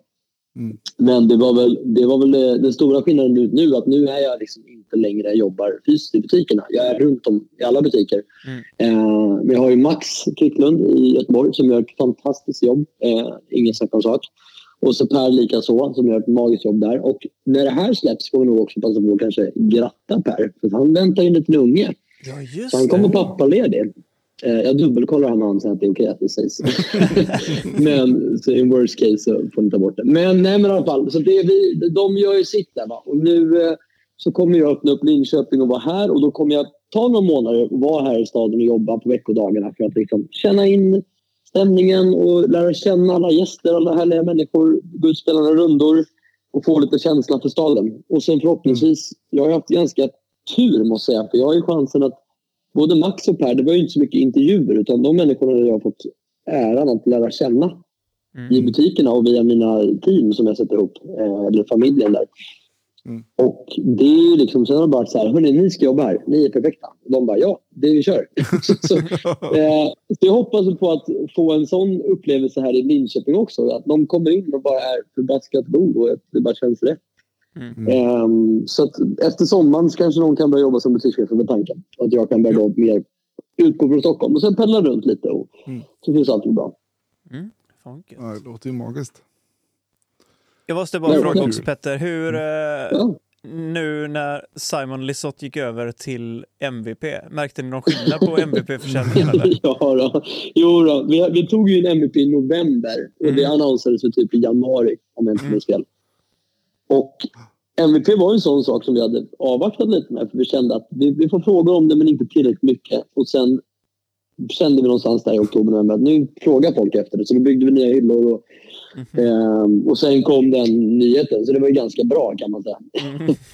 Mm. Men det var väl, det var väl eh, den stora skillnaden ut nu att nu är jag liksom inte längre jobbar fysiskt i butikerna. Jag är runt om i alla butiker. Mm. Eh, men jag har ju Max Kvicklund i Göteborg som gör ett fantastiskt jobb. Eh, ingen snack om sak. Och så Per likaså som gör ett magiskt jobb där. Och när det här släpps kommer vi nog också passa på att kanske gratta Per. För han väntar ju en liten unge. Ja, just Så han kommer pappaledig. Eh, jag dubbelkollar han honom så att det är okej att det sägs. men så in worst case så får ni ta bort det. Men, nej, men i alla fall, så det vi, de gör ju sitt där. Va? Och nu eh, så kommer jag öppna upp Linköping och vara här. Och då kommer jag ta några månader och vara här i staden och jobba på veckodagarna för att liksom känna in stämningen och lära känna alla gäster, alla härliga människor, gå ut och spela rundor och få lite känsla för staden. Och sen förhoppningsvis, jag har haft ganska tur måste jag säga, för jag har ju chansen att både Max och Per, det var ju inte så mycket intervjuer utan de människorna jag har fått äran att lära känna i Mm. butikerna och via mina team som jag sätter ihop, eh, eller familjen där. Mm. Och det är ju liksom, sen har det bara varit så här, hörni ni ska jobba här, ni är perfekta. De bara, ja, det vi kör. så, eh, så jag hoppas på att få en sån upplevelse här i Linköping också. Att de kommer in och bara är förbaskat god och att det bara känns rätt. Mm. Ehm, så att efter sommaren så kanske någon kan börja jobba som butikschef med tanken. Och att jag kan börja gå mer utgå från Stockholm och sen pendla runt lite. Och Mm. Så finns allting bra. Mm. Ja, det låter ju magiskt. Jag måste bara Det var fråga också Petter, hur Ja. nu när Simon Lisotte gick över till MVP, märkte ni någon skillnad på MVP-försäljningen ja, då. Jo då. Vi, vi tog ju en MVP i november och det Mm. annonserades för typ i januari om jag inte minns fel. Och MVP var en sån sak som vi hade avvaktat lite med för vi kände att vi, vi får frågor om det men inte tillräckligt mycket. Och sen kände vi någonstans där i oktober november att nu frågar folk efter det så då byggde vi nya hyllor och, Mhm. ehm, och sen kom den nyheten så det var ju ganska bra kan man säga. Mm.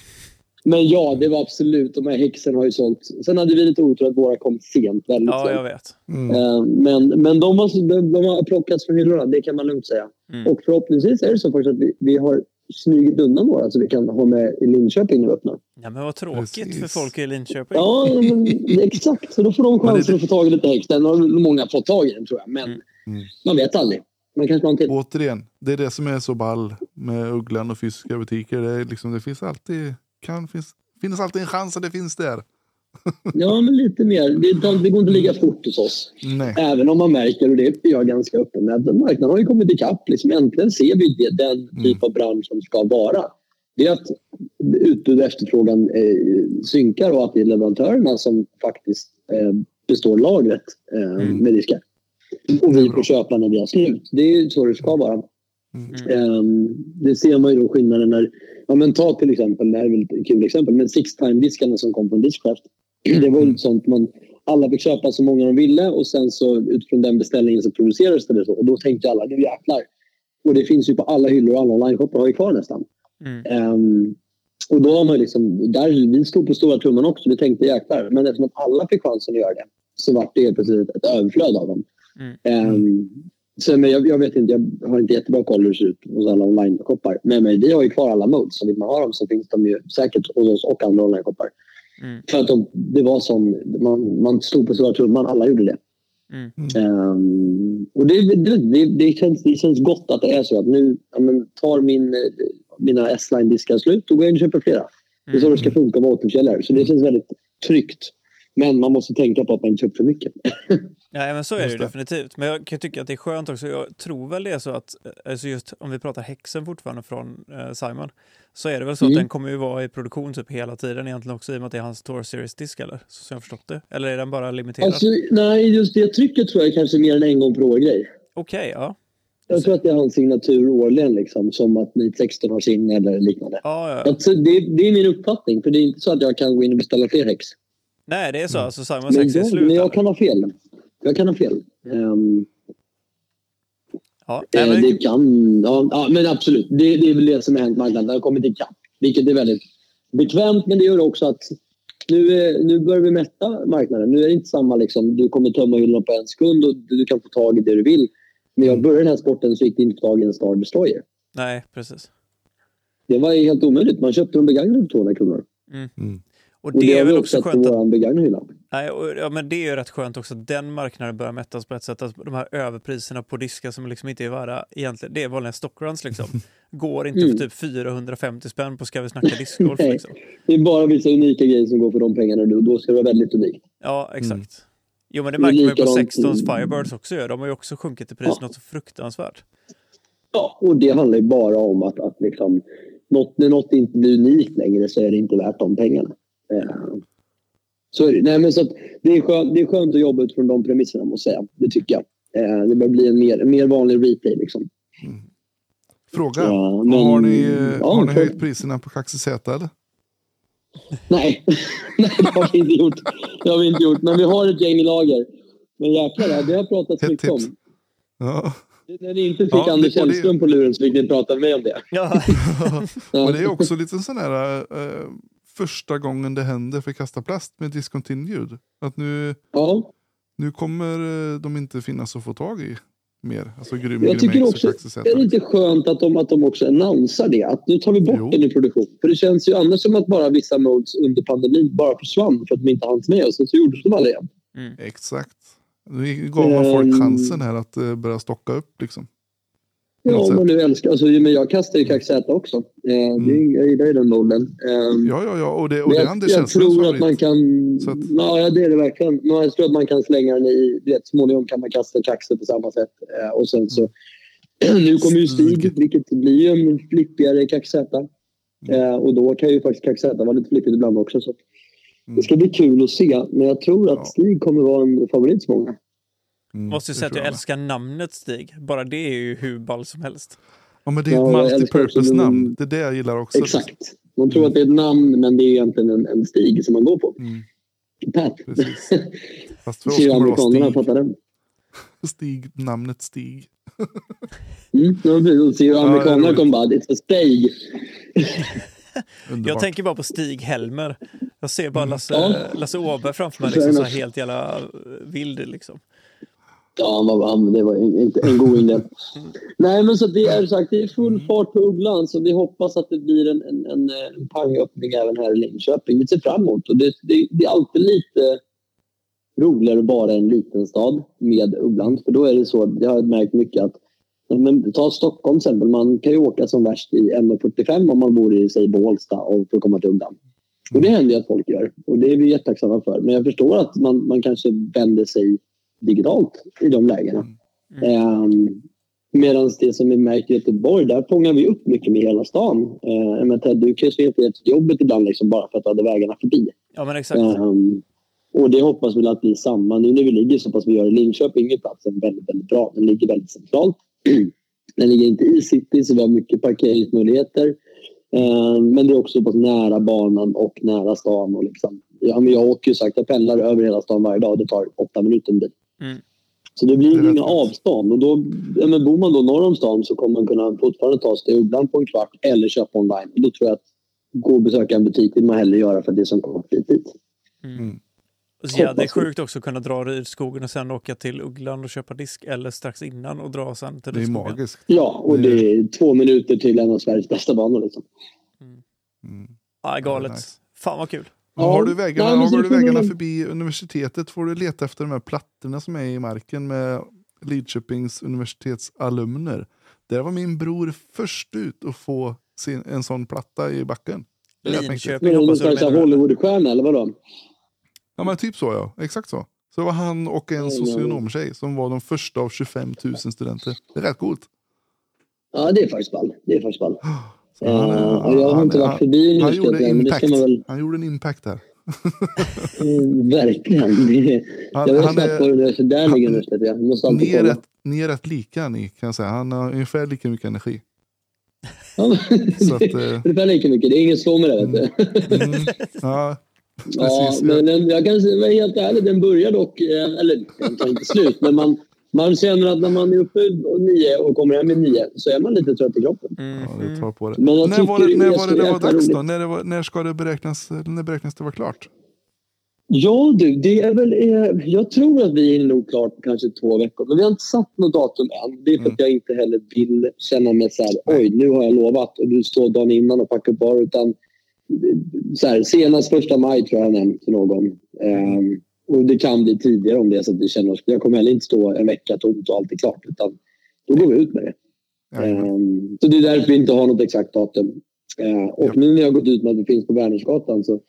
Men ja, det var absolut. De här häxen har ju sålt. Sen hade vi lite otur att våra kom sent. Väldigt Ja, sent. jag vet. Mm. Eh, Men, men de, har, de, de har plockats från hyllorna, det kan man lugnt säga. Mm. Och förhoppningsvis är det så faktiskt att vi, vi har smugit undan några så vi kan ha med i Linköping när vi öppnar. Ja, men vad tråkigt Precis. för folk i Linköping. Ja, men, exakt. Så då får de chansen det- att få tag i lite häx. Den har många fått tag i den tror jag. Men Mm. Mm. man vet aldrig. Man kanske har en till. Återigen, det är det som är så ball med Ugglan och fysiska butiker. Det, liksom, det finns alltid, kan, finns, finns alltid en chans att det finns där. Ja, men lite mer. Det, det går inte lika fort hos oss. Nej. Även om man märker, och det är jag ganska öppen med, att marknaden har ju kommit ikapp. Liksom, äntligen ser vi det, den typ av bransch som ska vara. Det är att utbud och efterfrågan eh, synkar och att det är leverantörerna som faktiskt eh, består lagret eh, Mm. med diskar. Och vi får köpa när vi har slut. Det är så det ska vara. Mm. Ehm, det ser man ju då skillnaden när... Ja, men ta till exempel, det här är väl ett kul exempel, men six time-diskarna som kom från Discraft. Det var ju sånt man... Alla fick köpa så många de ville och sen så utifrån den beställningen så producerades det så. Och då tänkte alla, nu jäklar. Och det finns ju på alla hyllor och alla online-shoppar har ju kvar nästan. Mm. Ehm, och då har man liksom, där, vi stod på stora trumman också, vi tänkte jäklar. Men eftersom att alla fick chansen att göra det så var det helt plötsligt ett överflöd av dem. Mm. Ehm, så, men jag, jag vet inte, jag har inte jättebra koll hur det ser ut hos alla online-shoppar. Men, men vi har ju kvar alla modes, så vill man ha dem så finns de ju säkert hos oss och andra online-shoppar. Mm. För att de, det var som, man, man stod på stora trumman, alla gjorde det. Mm. Ehm, och det, det, det, det, känns, det känns gott att det är så att nu ja, men, tar min, mina S-line-diskar slut, då går jag in och köper flera. Det är så det ska funka med återförsäljare. Så det känns väldigt tryggt. Men man måste tänka på att man inte köper för mycket. Ja, men så är det det. definitivt. Men jag kan tycka att det är skönt också. Jag tror väl det är så att, eh, alltså just om vi pratar häxen fortfarande från eh, Simon, så är det väl så Mm. att den kommer ju vara i produktion typ hela tiden egentligen också i och med att det är hans Tour Series-disk eller? Så som jag förstått det. Eller är den bara limiterad? Alltså, nej, just det trycket tror jag kanske mer än en gång per år-grej. Okej, ja. Jag tror att det är hans signatur årligen, liksom, som att Nit 16 har sin eller liknande. Ja, ja. Alltså, det, det är min uppfattning, för det är inte så att jag kan gå in och beställa fler häx. Nej, det är så. Alltså Simon Men, 6 är jag, men jag kan ha fel. Jag kan ha fel. Ehm, Ja. Eh, Nej, det men, kan, ja, ja, men absolut. Det, det är väl det som har hänt marknaden. Den har kommit ikapp. Vilket är väldigt bekvämt, men det gör också att nu, är- nu börjar vi mätta marknaden. Nu är det inte samma liksom, du kommer tömma hyllorna på en sekund och du kan få tag i det du vill. När jag började den här sporten så gick det inte tag i en Star Destroyer. nej, precis. Det var ju helt omöjligt. Man köpte dem begagnade för 200 kronor. Och Och det det är väl också skönt att vår begagnade hylla. Nej, och, ja, men det är ju rätt skönt också att den marknaden börjar mättas på ett sätt. Att de här överpriserna på diskar som liksom inte är värda egentligen, det är vanliga stockruns liksom. Går inte Mm. för typ 450 spänn på Ska vi snacka discgolf liksom. Det är bara vissa unika grejer som går för de pengarna och då ska det vara väldigt unikt. Ja, exakt. Jo, men det Det är märker man ju på likadant- 16s Firebirds också. De har ju också sjunkit i pris Ja. något så fruktansvärt. Ja, och det handlar ju bara om att, att liksom, något, när något inte blir unikt längre så är det inte värt de pengarna. Eh, så är det. Nej, men så att det, är skönt, det är skönt att jobba utifrån de premisserna, måste jag säga. Det tycker jag. Eh, det börjar bli en mer, mer vanlig retail. Liksom. Fråga. Ja, men- har ni, ja, har ni höjt priserna på Kaxi Z eller? Nej. Nej, det har vi inte gjort. Det har vi inte gjort. Men vi har ett gäng i lager. Men jäklar, det har pratats mycket tips. om. Ja. När ni inte fick Ja, Anders och det- på luren så fick ni prata med mig om det. Ja, Och det är också lite sån här eh, första gången det händer för Kasta Plast med discontinued. Att nu, Ja. nu kommer eh, de inte finnas att få tag i mer. Alltså grym Jag tycker också Z. det är lite skönt att de, att de också annonsar det. Att nu tar vi bort Jo. den i produktion. För det känns ju annars som att bara vissa modes under pandemin bara försvann för att de inte hanns med oss. Och så gjordes de aldrig igen. Exakt. Nu gav man folk Ehm. chansen här att eh, börja stocka upp liksom. Ja, om man nu älskar. Alltså, men jag kastar ju kaxäta också. Eh, det, är- jag gillar ju den modellen. Eh, Ja, ja, ja. Och det, och det är Anders jag tror att man kan... Att- Ja, det är det verkligen. Men jag tror att man kan slänga den i... Du vet, småningom kan man kasta kaxer på samma sätt. Eh, och sen så... nu kommer ju Stig, vilket blir ju en flippigare kaxäta. Eh, och då kan ju faktiskt kaxäta vara lite flippigt ibland också. Så. Det ska bli kul att se. Men jag tror att Ja. Stig kommer vara en favorit för många. Mm, Måste ju det säga att jag med. älskar namnet Stig. Bara det är ju hur ball som helst. Ja, men det är Ja, ett jag också multipurpose-namn. Det är det jag gillar också. Exakt. Man tror att det är ett namn, men det är egentligen en, en stig som man går på. Mm, Pat. precis. Fast för oss kommer det amerikanerna vara fattar den. Stig, Stig, namnet Stig. Mm, ja, precis. Ser ju det är amerikanerna kommer bara, it's a steg. Underbart. Jag tänker bara på Stig Helmer. Jag ser bara Lasse, Ja. Lasse Åberg framför mig. Liksom, så helt jävla eh, vild liksom. Ja, han var, han, det var en, en, en god det. Nej, men så det är sagt, det är full fart på Ugglan så vi hoppas att det blir en, en, en, en pangöppning även här i Linköping. Vi ser fram emot och det, det, det är alltid lite roligare att vara en liten stad med Ugglan. För då är det så, jag har märkt mycket att Men ta Stockholm till exempel. Man kan ju åka som värst i 1.45 om man bor i säg, Bålsta och att komma till Ugglan. Och det händer ju att folk gör. Och det är vi jättetacksamma för. Men jag förstår att man, man kanske vänder sig digitalt i de lägena. Mm. Medan det som vi märkt i Göteborg, där fångar vi upp mycket med hela stan. Uh, men Ted, du kan ju spela till jobbet ibland liksom bara för att du hade vägarna förbi. Ja, men exakt. Um, och det hoppas vi att bli samma. Nu när vi ligger så pass vi gör i Linköping är platsen väldigt, väldigt bra. Den ligger väldigt centralt. Den ligger inte i city så vi har mycket parkeringsmöjligheter. Uh, men det är också så pass nära banan och nära stan. Och liksom, ja, men jag åker ju sagt, jag pendlar över hela stan varje dag. Det tar åtta minuter en bil. Mm. Så det blir Det inga avstånd. Och då, ja, men bor man då norr om stan så kommer man kunna fortfarande ta sig till Ugglan på en kvart eller köpa online. Och då tror jag att gå och besöka en butik vill man hellre göra för det är som kort tid. Så ja, det är sjukt också att kunna dra Rydskogen och sen åka till Ugglan och köpa disk eller strax innan och dra sen till Det är magiskt. Ja, och det är två minuter till en av Sveriges bästa banor. Liksom. Mm. Ja, galet. Fan vad kul. Ja. har du vägarna, Nej, har du vägarna förbi universitetet får du leta efter de här plattorna som är i marken med Lidköpings universitetsalumner. Där var min bror först ut att få sin, en sån platta i backen. Det är rätt mäktigt. Linköping Men hoppas jag menar. Hollywoodstjärna eller vadå? Ja men typ så ja, exakt så. Så det var han och en socionomtjej som var de första av 25 000 studenter. Det är rätt coolt. Ja, det är faktiskt ball. Det är faktiskt ball. Så han, är- Eh, och jag har inte varit förbi han gjorde det impact. väl... Han gjorde en impact där. Mm, verkligen. Det, Han- jag vet är- var universitetet där han- ligger universitetet. Jag måste alltid Ni är, rätt, ni är rätt lika ni kan jag säga. Han har ungefär lika mycket energi. Ja, Så att, eh, Ungefär lika mycket. Det är ingen slå med det. Vet du. Mm, ja, Ja, precis. men den, jag kan säga- helt ärlig, den börjar dock... eh, Eller den tar inte slut, men man, man känner att när man är uppe nio och kommer hem vid nio så är man lite trött i kroppen. Mm. Ja, det tar på det. Men jag När var det, när var det, det var dags då? När, det var, när ska det beräknas, när beräknas det vara klart? Ja du, det är väl... Eh, jag tror att vi är nog klart på kanske två veckor. Men vi har inte satt något datum än. Det är för att jag inte heller vill känna mig så här, oj nu har jag lovat och du står dagen innan och packar upp varor. Utan eh, så här, senast första maj tror jag jag nämnt till någon. Ehm, och det kan bli tidigare om det är så att vi känner oss... Jag kommer heller inte stå en vecka tomt och allt är klart. Utan då går vi ut med det. Ja, Ehm, så det är därför vi inte har något exakt datum. Ehm, och Ja. nu när jag har gått ut med att vi finns på Wernersgatan så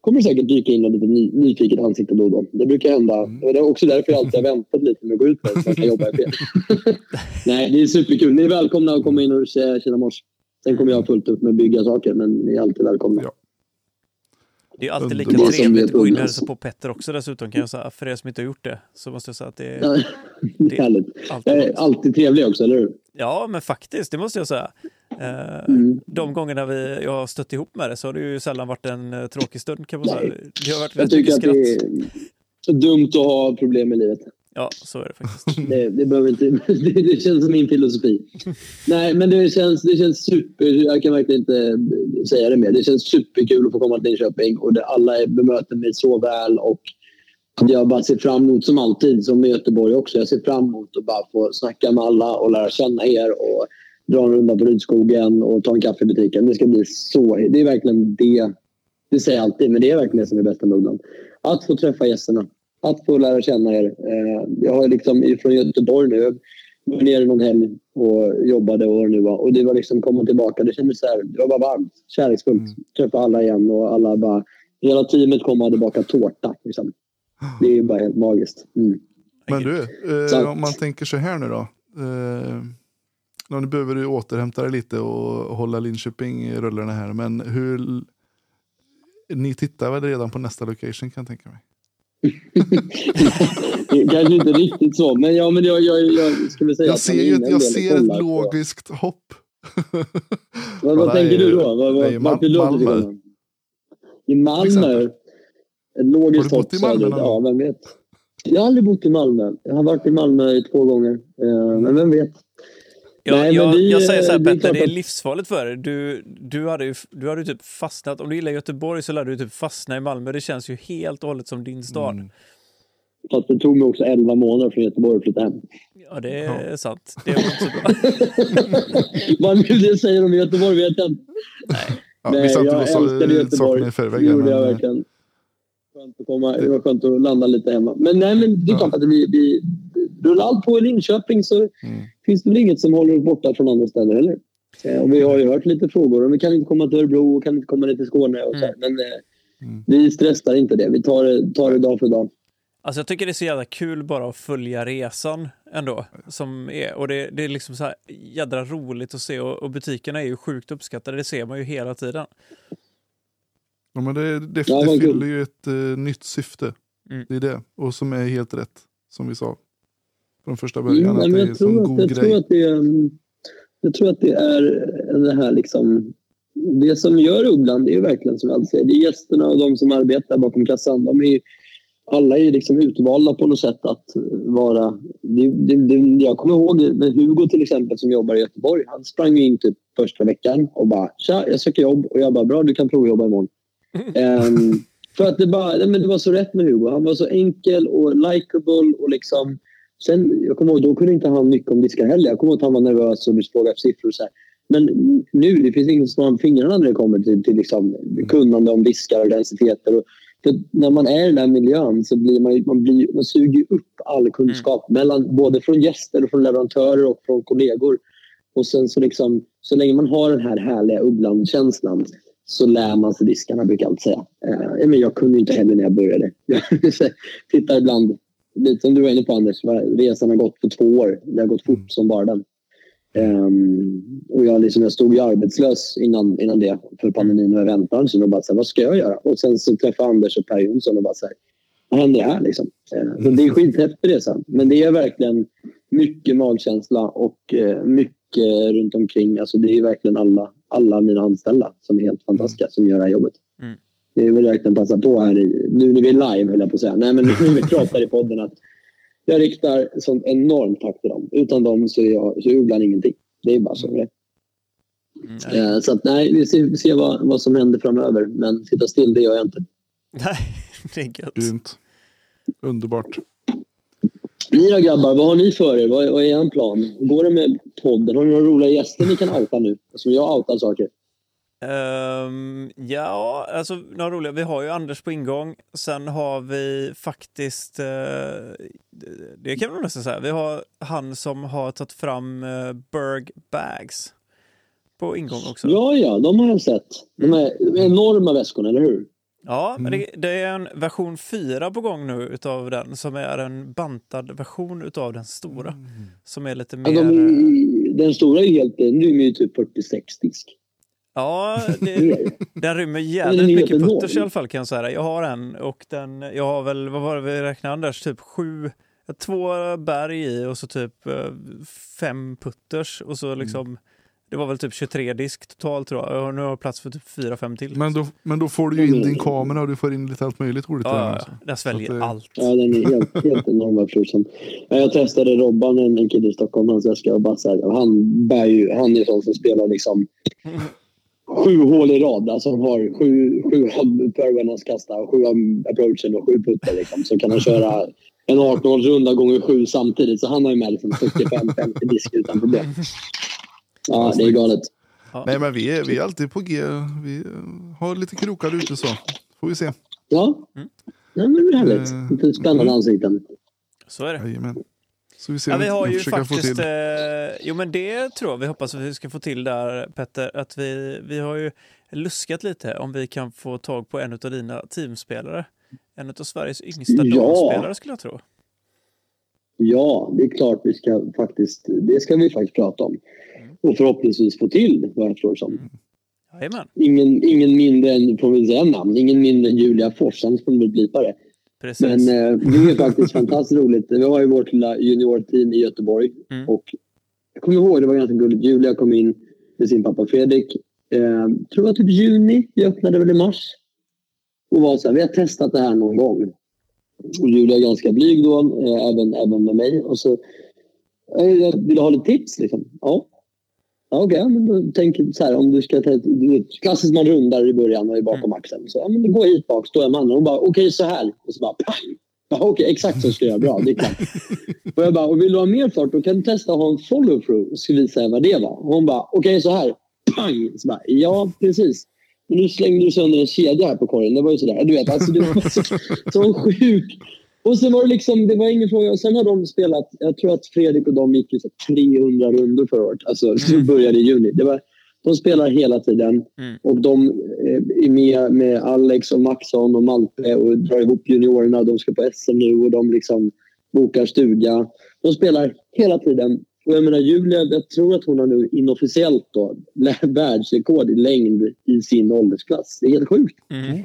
kommer det säkert dyka in något lite ny, nyfiket ansikte då och då. Det brukar hända. Mm. Och det är också därför jag alltid har väntat lite med att gå ut med det, så jag kan jobba i. Nej, det är superkul. Ni är välkomna att komma in och känna mors. Sen kommer jag fullt upp med att bygga saker, men ni är alltid välkomna. Ja. Det är alltid lika trevligt att gå in och hälsa på Petter också dessutom kan jag säga. För er som inte har gjort det så måste jag säga att det är det är alltid Jag är alltid trevlig också, eller hur? Ja, men faktiskt, det måste jag säga. Eh, Mm. De gångerna vi, jag har stött ihop med det så har det ju sällan varit en eh, tråkig stund kan man säga. Det har varit Jag tycker att skratt. det är dumt att ha problem i livet. Ja, så är det faktiskt. Det, det, behöver inte, det, det känns som min filosofi. Nej, men det känns, det känns super... Jag kan verkligen inte säga det mer. Det känns superkul att få komma till Linköping och det, alla bemöter mig så väl. Och jag bara ser fram emot, som alltid, som i Göteborg också, jag ser fram emot att bara få snacka med alla och lära känna er och dra en runda på Rydskogen och ta en kaffe i butiken. Det ska bli så... Det är verkligen det. Det säger jag alltid, men det är verkligen det som är bästa med Att få träffa gästerna. Att få lära känna er. Eh, jag har liksom ifrån Göteborg nu. var nere någon helg och jobbade och nu var. Och det var liksom komma tillbaka. Det kändes så här, det var bara varmt, kärleksfullt. Mm. Träffa alla igen och alla bara... Hela teamet kom och hade bakat tårta. Liksom. Det är bara helt magiskt. Mm. Men du, eh, om man tänker så här nu då. Eh, nu behöver du återhämta dig lite och hålla Linköping i rullarna här. Men hur... Ni tittar väl redan på nästa location kan jag tänka mig? Kanske inte riktigt så, men ja, men jag, jag, jag skulle säga Jag ser ju jag ser ett kollar på- logiskt hopp. Vad, vad tänker du då? Vad, vad, vill du Malmö. I Malmö? Ett logiskt Har du bott hopp i Malmö någon Ja, vem vet. Jag har aldrig bott i Malmö. Jag har varit i Malmö två gånger. Eh, Men vem vet? Jag, Nej, jag, vi, jag säger så här eh, det är Petter, det är livsfarligt för dig. Du, du, hade ju, du hade ju typ fastnat, om du gillar Göteborg så lär du typ fastna i Malmö. Det känns ju helt och hållet som din stad. Mm. Fast det tog mig också 11 månader från Göteborg att flytta hem. Ja, det är Ja. sant. Det är väl inte så bra. Vad nu det säger om Göteborg vet jag inte. Ja, Nej, vi sa inte jag älskade Göteborg. sakerna i förväg. Det gjorde jag men, verkligen. Skönt att komma, det var skönt att landa lite hemma. Men nej, men det är Ja. klart att vi, vi rullar allt på i Linköping så Mm. finns det väl inget som håller oss borta från andra ställen heller. Eh, Och vi har ju hört lite frågor. Och vi kan inte komma till Örebro och kan inte komma ner till Skåne. Och så. här. Men eh, Mm. vi stressar inte det. Vi tar det, tar det dag för dag. Alltså jag tycker det är så jävla kul bara att följa resan ändå. Som är, och det, det är liksom så här jädra roligt att se och, och butikerna är ju sjukt uppskattade. Det ser man ju hela tiden. Ja, men det, det, det fyller ju ett eh, nytt syfte. Mm. Det är det. Och som är helt rätt. Som vi sa. Från första Mm, början. nej, att men det är jag, en tror att, god jag, grej. tror att det är, mm, jag tror att det är det här liksom... Det som gör Ugglan, det är ju verkligen som jag säger, det är gästerna och de som arbetar bakom kassan. De är ju, alla är liksom utvalda på något sätt att vara... Det, det, det, jag kommer ihåg med Hugo till exempel som jobbar i Göteborg. Han sprang in typ första veckan och bara “Tja, jag söker jobb” och jag bara “Bra, du kan provjobba imorgon”. Ehm, för att det, bara, nej, men det var så rätt med Hugo. Han var så enkel och likable och liksom... Sen, jag kommer ihåg, då kunde inte han mycket om diskar heller. Jag kommer ihåg att han var nervös och frågade efter siffror och så här. Men nu, det finns ingen som har fingrarna när det kommer till, till liksom kunnande om diskar och densiteter. Och, för när man är i den här miljön så blir man, man, blir, man suger upp all kunskap. Mellan, både från gäster, och från leverantörer och från kollegor. Och sen så liksom, så länge man har den här härliga ugglan-känslan så lär man sig diskarna, brukar jag alltid säga. Eh, men jag kunde inte heller när jag började. Jag tittar ibland, lite som du var inne på Anders, resan har gått på två år. Det har gått fort Mm. som bara den. Ehm, och jag, liksom, jag stod ju arbetslös innan, innan det för pandemin och. Så jag bara, så här, vad ska jag göra? Och sen så träffade Anders och Per Jonsson och bara så här, vad händer här liksom? Eh, så det är skithäftig resa. Men det är verkligen mycket magkänsla och eh, mycket runt omkring. Alltså det är verkligen alla, alla mina anställda som är helt fantastiska som gör det här jobbet. Mm. Det vill jag verkligen passa på här i, nu när vi är live höll jag på att säga. Nej men nu när vi pratar i podden att jag riktar sånt enormt tack till dem. Utan dem så är jag så är ingenting. Det är bara så det är. Mm. Eh, Så att, nej, vi ser, ser vad, vad som händer framöver. Men sitta still, det gör jag inte. Nej, det är gött. Grymt. Underbart. Ni då grabbar, vad har ni för er? Vad, vad är er plan? Går det med podden? Har ni några roliga gäster ni kan outa nu? Som jag outar saker. Ehm, ja, alltså några roliga. Vi har ju Anders på ingång. Sen har vi faktiskt, eh, det kan nog nästan säga, vi har han som har tagit fram uh, Berg Bags på ingång också. Ja, ja, de har jag sett. De är de är enorma väskorna, eller hur? Ja, men det, det är en version 4 på gång nu utav den som är en bantad version utav den stora. Som är lite mer... Ja, de, är- den stora är helt... Den rymmer ju typ 46 disk. Ja, det, den rymmer jävligt mycket putters i alla fall kan jag säga. Jag har en och den, jag har väl, vad var det vi räknade Anders, typ sju, två berg i och så typ eh, fem putters och så liksom, det var väl typ 23 disk totalt tror jag och nu har jag plats för typ fyra, fem till. Men då, men då får du ju in din kamera och du får in lite allt möjligt roligt ja, ja, den sväljer det- allt. Ja, den är helt, helt enorm. frusen. Ja, Jag testade Robban, en, en kille i Stockholm, hans väska. Och bara så här, han, bär ju, han är sån som spelar liksom sju hål i rad. Alltså han har sju, sju fairwayn han ska kasta, och sju av approachen och sju putter. Liksom. Så kan han köra en 18-hålsrunda gånger sju samtidigt. Så han har ju med liksom 45-50 disk utan problem. Ja, det är galet. Nej men vi är, vi är alltid på G. Vi har lite krokar ute så. Får vi se. Ja, Mm. ja men det är härligt. Eh, Lite spännande mm. ansikten. Så är det. Jajamän. Så vi ser Ja, vi har ju faktiskt... Eh, jo, men det tror jag vi hoppas att vi ska få till där, Petter. Att vi, vi har ju luskat lite om vi kan få tag på en av dina teamspelare. En av Sveriges yngsta Ja. damspelare skulle jag tro. Ja, det är klart vi ska faktiskt, det ska vi faktiskt prata om. Och förhoppningsvis få till, vad jag förstår det som. Jajamän, Ingen, ingen mindre än, får vi säga namn, ingen mindre än Julia Fors, annars får vi blipa det. Precis. Men eh, det är faktiskt fantastiskt roligt. Vi har ju vårt lilla juniorteam i Göteborg. Mm. Och jag kommer ihåg, det var ganska gulligt. Julia kom in med sin pappa Fredrik. Eh, tror det var typ juni. Vi öppnade väl i mars. Och var så här, vi har testat det här någon gång. Och Julia är ganska blyg då, eh, även, även med mig. Och så, jag ville ha lite tips liksom. Ja. Okej, men då tänker jag så här om du ska ta ett, klassiskt man rundar i början och är bakom axeln. Så ja, men gå hit bak, står jag med handen. Hon bara okej så här. Och så bara pang. Ja, okej, exakt så ska jag göra. Bra, det är klart. och jag bara, och vill du ha mer fart då kan du testa att ha en follow-through. Och så visar jag vad det var. Och hon bara, okej så här. Pang! Så bara, ja, precis. Men nu slängde du sönder en kedja här på korgen. Det var ju sådär. Du vet, alltså det var så, så sjuk. Och sen var det liksom, det var ingen fråga. Och sen har de spelat, jag tror att Fredrik och de gick så 300 rundor förra året. Alltså, det började i juni. Det var, de spelar hela tiden. Mm. Och de eh, är med med Alex och Maxson och Malte och drar ihop juniorerna. De ska på SM nu och de liksom bokar stuga. De spelar hela tiden. Och jag menar Julia, jag tror att hon har nu inofficiellt då, världsrekord i längd i sin åldersklass. Det är helt sjukt. Mm.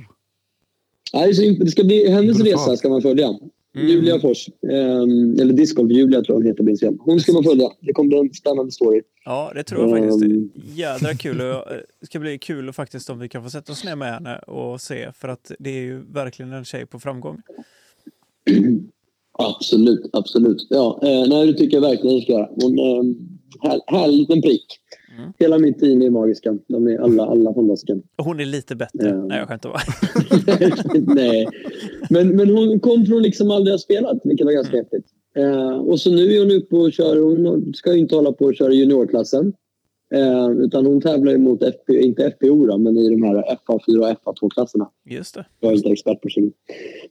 Nej, det är så imp- det ska bli hennes resa ska man följa. Mm. Julia Fors, ehm, eller Discgolf Julia tror jag hon heter. Hon ska man följa. Det kommer bli en spännande story. Ja, det tror jag faktiskt. Ehm. Jädra kul. Och, eh, Det ska bli kul och faktiskt om vi kan få sätta oss ner med henne och se. För att det är ju verkligen en tjej på framgång. Absolut, absolut. Ja, eh, nej, det tycker jag verkligen hon ska göra. Hon är en här, härlig liten prick. Mm. Hela mitt team är magiska. De är alla, alla fantastiska. Och hon är lite bättre. Ja. Nej, jag skämtar bara. nej. Men, men hon kom från liksom aldrig ha spelat, vilket var ganska häftigt. Eh, och så nu är hon uppe och kör. Hon ska ju inte hålla på och köra juniorklassen. Eh, utan hon tävlar ju mot FP, inte FPO då, men i de här FA4 och FA2-klasserna. Just det. Jag är inte expert på sin.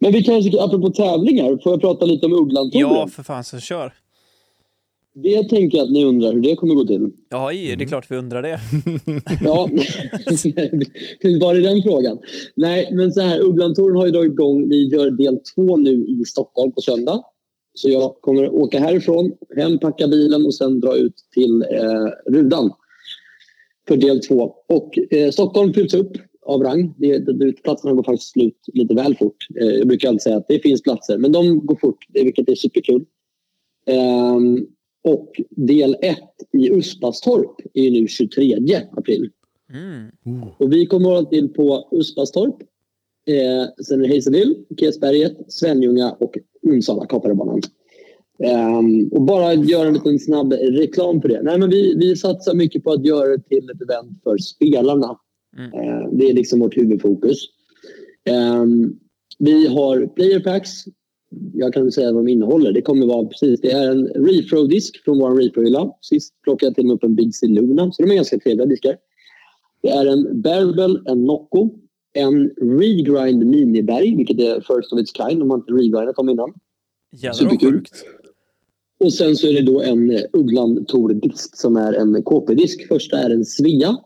Men vi kanske, apropå tävlingar, får jag prata lite om Ugglandtouren? Ja, för fan så kör. Det tänker jag att ni undrar hur det kommer gå till. Ja, det är klart vi undrar det. Ja, var är den frågan? Nej, men så här, Ugglandtouren har ju dragit igång. Vi gör del två nu i Stockholm på söndag. Så jag kommer åka härifrån, hem, packa bilen och sen dra ut till eh, Rudan för del två. Och eh, Stockholm fylls upp av rang. Det, det, platserna går faktiskt slut lite väl fort. Eh, jag brukar alltid säga att det finns platser, men de går fort, vilket är superkul. Ehm, och del ett i Uspastorp är nu 23 april. Mm. Och vi kommer hålla till på Uspastorp. Eh, sen är det Hazelhill, Kesberget, Svenljunga och Onsala, Kaparebanan. Ehm, och bara göra en liten snabb reklam för det. Nej, men vi, vi satsar mycket på att göra det till ett event för spelarna. Mm. Eh, det är liksom vårt huvudfokus. Ehm, vi har player packs. Jag kan säga vad de innehåller. Det kommer vara precis, det är en refro-disk från vår refro-hylla. Sist plockade jag till och med upp en Big C Luna, så de är ganska trevliga diskar. Det är en Bearable, en Nocco, en Regrind Miniberg, vilket är first of its kind. De har inte regrindat dem innan. Vad Superkul. sjukt. Och sen så är det då en eh, Ugglan Tor-disk som är en KP-disk. Första är en Svea.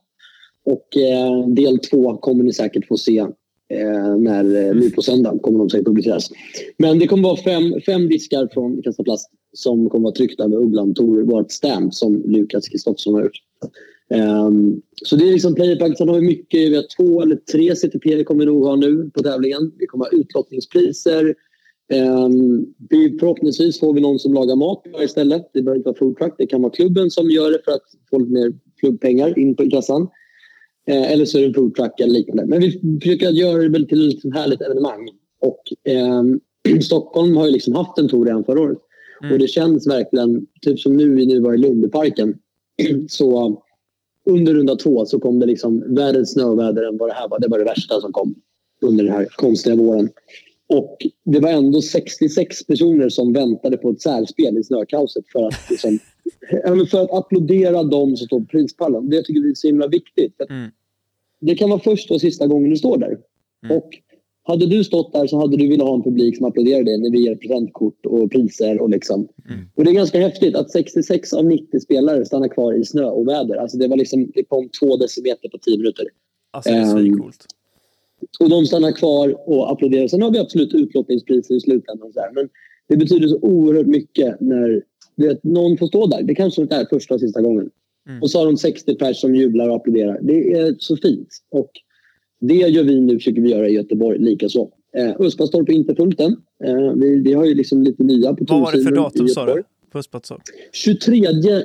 Och eh, del två kommer ni säkert få se eh, när, eh, nu på söndag kommer de säkert publiceras. Men det kommer vara fem, fem diskar från Kastaplast som kommer vara tryckta med Ugglan Tor, vårt stamp som Lukas Kristoffersson har gjort. Ehm, så det är liksom playerpack. Sen har vi mycket, vi har två eller tre CTP kommer vi nog ha nu på tävlingen. Vi kommer ha utlottningspriser. Um, vi, förhoppningsvis får vi någon som lagar mat istället. Det behöver inte vara food truck. Det kan vara klubben som gör det för att få lite mer klubbpengar in på kassan. Eh, eller så är det en food truck eller liknande. Men vi försöker göra det till ett liksom härligt evenemang. Och ehm, Stockholm har ju liksom haft en tour redan förra året. Mm. Och det känns verkligen, typ som nu nu var i Lundeparken. så under runda två så kom det liksom världens snöväder än vad det här var. Det var det värsta som kom under den här konstiga våren. Och det var ändå 66 personer som väntade på ett särspel i snökaoset för att, liksom, för att applådera dem som står på prispallen. Det tycker vi är så himla viktigt. Mm. Det kan vara första och sista gången du står där. Mm. Och hade du stått där så hade du velat ha en publik som applåderade dig när vi ger presentkort och priser. Och, liksom. Mm. och Det är ganska häftigt att 66 av 90 spelare stannar kvar i snö och väder. Alltså det, var liksom, det kom två decimeter på tio minuter. Alltså det är Ehm, svincoolt. Och de stannar kvar och applåderar. Sen har vi absolut utlottningspriser i slutändan. Så här. Men det betyder så oerhört mycket när vet, någon får stå där. Det kanske inte är första och sista gången. Mm. Och så har de 60 personer som jublar och applåderar. Det är så fint. Och det gör vi nu, försöker vi göra i Göteborg likaså. Eh, Uspastorp är inte fullt än. Eh, vi, vi har ju liksom lite nya på Vad var det för datum sa du? På Östpatsson? 23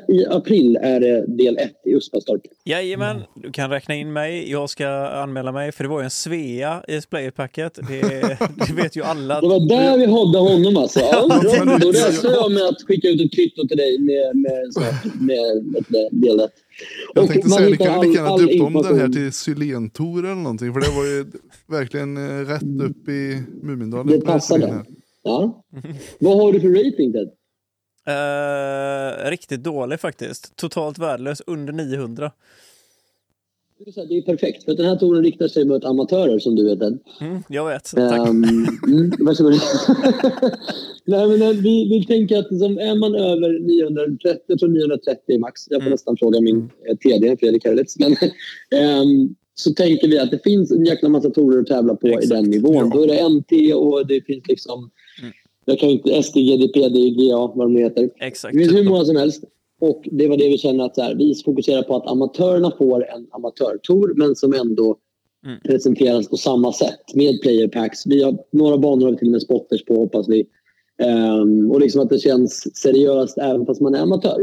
i april är det del 1 i Uspastorp. Jajamän, du kan räkna in mig. Jag ska anmäla mig, för det var ju en Svea i Playerpacket. Det, det vet ju alla. Det var där vi hade honom alltså. Ja, Ja, bra. men det- Då räknar jag med att skicka ut ett kvitto till dig med, med, snart, med, med del 1. Jag tänkte säga, ni kan lika gärna döpt om den här till Sylentor eller någonting. För det var ju verkligen eh, rätt upp i Mumindalen. Det passade. Ja. Vad har du för rating Ted? Eh, riktigt dålig faktiskt. Totalt värdelös, under 900. Jag vill säga, Det är perfekt, för den här touren riktar sig mot amatörer som du vet. Ted. Mm, jag vet, tack. Um, mm, varsågod. Nej, men eh, vi, vi tänker att liksom, är man över 930, jag tror 930 max. Jag får Mm. nästan fråga min eh, TD, Fredrik Herlitz. Men ehm, så tänker vi att det finns en jäkla massa tourer att tävla på i Exakt, den nivån. ja. Då är det NT och det finns liksom... Mm. Jag kan inte... SDG, DPD, GA, vad de nu heter. Exakt. Det finns hur många som helst. Och det var det vi känner att så här, vi fokuserar på att amatörerna får en amatörtour men som ändå Mm. presenteras på samma sätt med player packs. Vi har, några banor har vi till och med spotters på hoppas vi. Ehm, och liksom att det känns seriöst även fast man är amatör.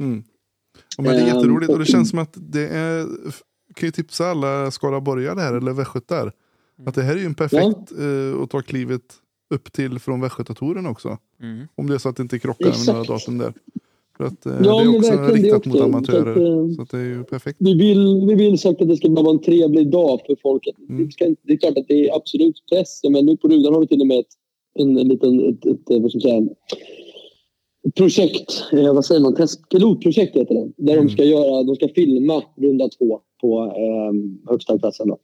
Mm. Ja, men det är Ehm, jätteroligt och det och- känns som att det är, kan ju tipsa alla skaraborgare här eller västgötar. Att det här är ju en perfekt eh, att ta klivet upp till från västgötatouren också. Mm. Om det är så att det inte krockar med några Exakt. datum där. För att eh, Ja, det är också riktat mot också. amatörer. Så att, eh, Så att det är ju perfekt. Vi vill, vi vill sagt att det ska vara en trevlig dag för folket. Mm. Det, ska, inte- det är klart att det är absolut press. Men nu på Rudan har vi till och med ett, en, en liten, ett, ett, vad ska säga, projekt, eh, vad säger man, Test, pilotprojekt heter det. Där Mm. de ska göra, de ska filma runda två på eh, högsta klassen. Då.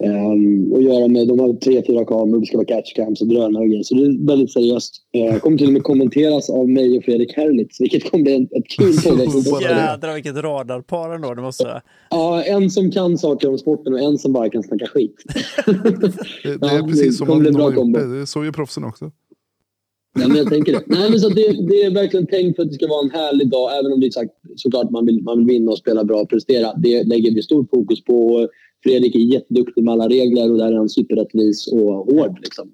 Ehm, och göra med, de har tre, fyra kameror, det ska vara catchcams och drönare och grejer. Så det är väldigt seriöst. Eh, kommer till och med kommenteras av mig och Fredrik Herlitz, vilket kommer bli en, ett kul pålägg. Det. Jädrar vilket radarpar ändå, det måste jag. Ja, en som kan saker om sporten och en som bara kan snacka skit. Det, det är Ja, precis det som man bli de bra har gjort det. Det såg ju proffsen också. Ja, men jag tänker det. Nej, men så det, det är verkligen tänkt för att det ska vara en härlig dag. Även om det är sagt, såklart man vill, man vill vinna och spela bra och prestera. Det lägger vi stor fokus på. Fredrik är jätteduktig med alla regler och där är han superrättvis och hård. Liksom.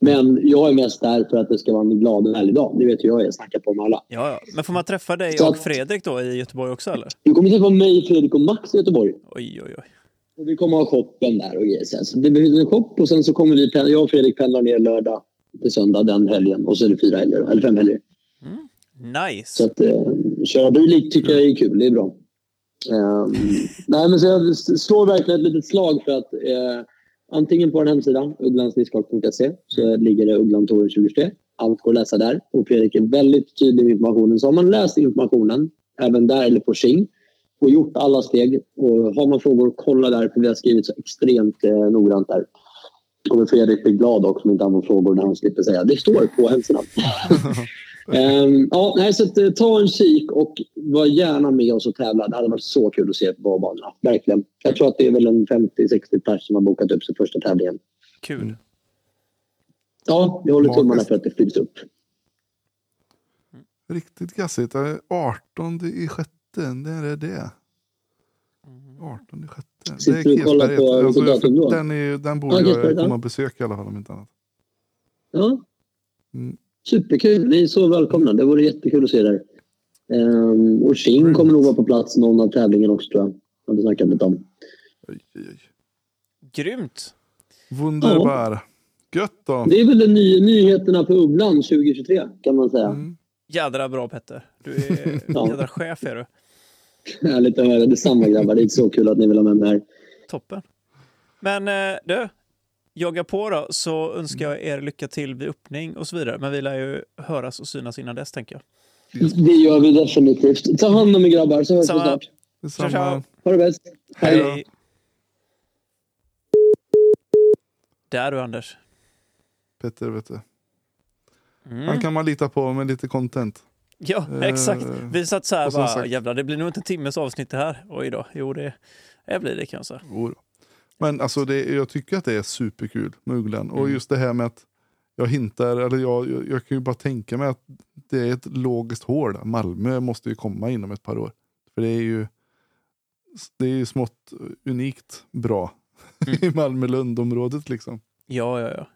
Men jag är mest där för att det ska vara en glad och härlig dag. Det vet ju jag, jag snackar på med alla. Ja, ja. Men får man träffa dig Så och att- Fredrik då i Göteborg också eller? Du kommer träffa mig, Fredrik och Max i Göteborg. Oj, oj, oj. Och vi kommer ha shoppen där och grejer. sen. Så det blir en shop och sen så kommer vi, jag och Fredrik pendlar ner lördag till söndag den helgen. Och så är det fyra helger, eller fem helger. Så Nice. att eh, köra bil tycker jag är kul, det är bra. Ehm, nej, men så jag slår verkligen ett litet slag för att eh, antingen på den hemsidan, ugglansdiskhockey.se, så ligger det Ugglan Touren 2023. Allt går att läsa där. Och Fredrik är väldigt tydlig med informationen. Så har man läst informationen, även där eller på Xing, och gjort alla steg. Och har man frågor, kolla där, för vi har skrivit så extremt eh, noggrant där. kommer Fredrik bli glad också om inte han får frågor när han slipper säga. Det står på hemsidan. Ehm, ja, nej, så att, eh, ta en kik och var gärna med oss och tävla. Det hade varit så kul att se på banorna. Verkligen. Jag tror att det är väl en 50-60 personer som har bokat upp sig första tävlingen. Kul. Ja, vi håller tummarna Magiskt. för att det fylls upp. Riktigt gassigt. Det är 18 i sjätte. När är det? 18 i sjätte. Sitter det du är och kollar Kesberget. på Alltså, då? den, är, den borde Ja, jag komma och besöka i alla fall om inte annat. Ja. Mm. Superkul. Ni är så välkomna. Det vore jättekul att se er. Um, och Xing kommer nog vara på plats någon av tävlingen också tror jag. Jag hade snackat lite om. Oj, oj, oj. Grymt. Wunderbar. Gött då. Det är väl de ny, nyheterna på Ugglan 2023 kan man säga. Mm. Jädra bra Petter. Du är Ja. jädra chef är du. Härligt att höra. Detsamma grabbar. Det är så kul att ni vill ha med mig här. Toppen. Men eh, du, jogga på då så önskar jag er lycka till vid öppning och så vidare. Men vi lär ju höras och synas innan dess tänker jag. Det gör vi definitivt. Ta hand om er grabbar så hörs vi snart. Detsamma. Ciao, ciao. Ha det bäst. Hej då. Hej. Där du Anders. Petter, vet du. Mm. Han kan man lita på med lite content. Ja, Eh, exakt. Vi satt så här bara, sagt- jävlar det blir nog inte en timmes avsnitt det här. Oj då, jo det, det blir det kan jag säga. Men alltså det, jag tycker att det är superkul med Ugglan. Och Mm. just det här med att jag hintar, eller jag, jag, jag kan ju bara tänka mig att det är ett logiskt hål. Malmö måste ju komma inom ett par år. För det är ju, det är ju smått unikt bra Mm. i Malmö-Lund-området liksom. Ja, ja, ja.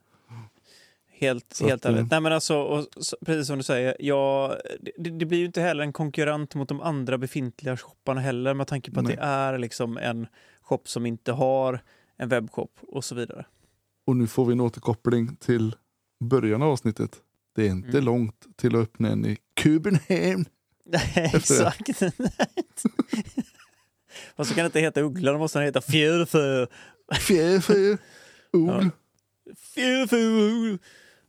Helt, Så helt att, eh, ärligt. Nej, men alltså, och, så, precis som du säger, ja, det, det blir ju inte heller en konkurrent mot de andra befintliga shopparna heller med tanke på att Nej. det är liksom en shop som inte har en webbshop och så vidare. Och nu får vi en återkoppling till början av avsnittet. Det är inte Mm. långt till att öppna en i Kubenheim. Nej, exakt. Fast så kan det inte heta Uggla, då måste den heta Fjärfö. Fjärfyr. Ol. Fjärfö.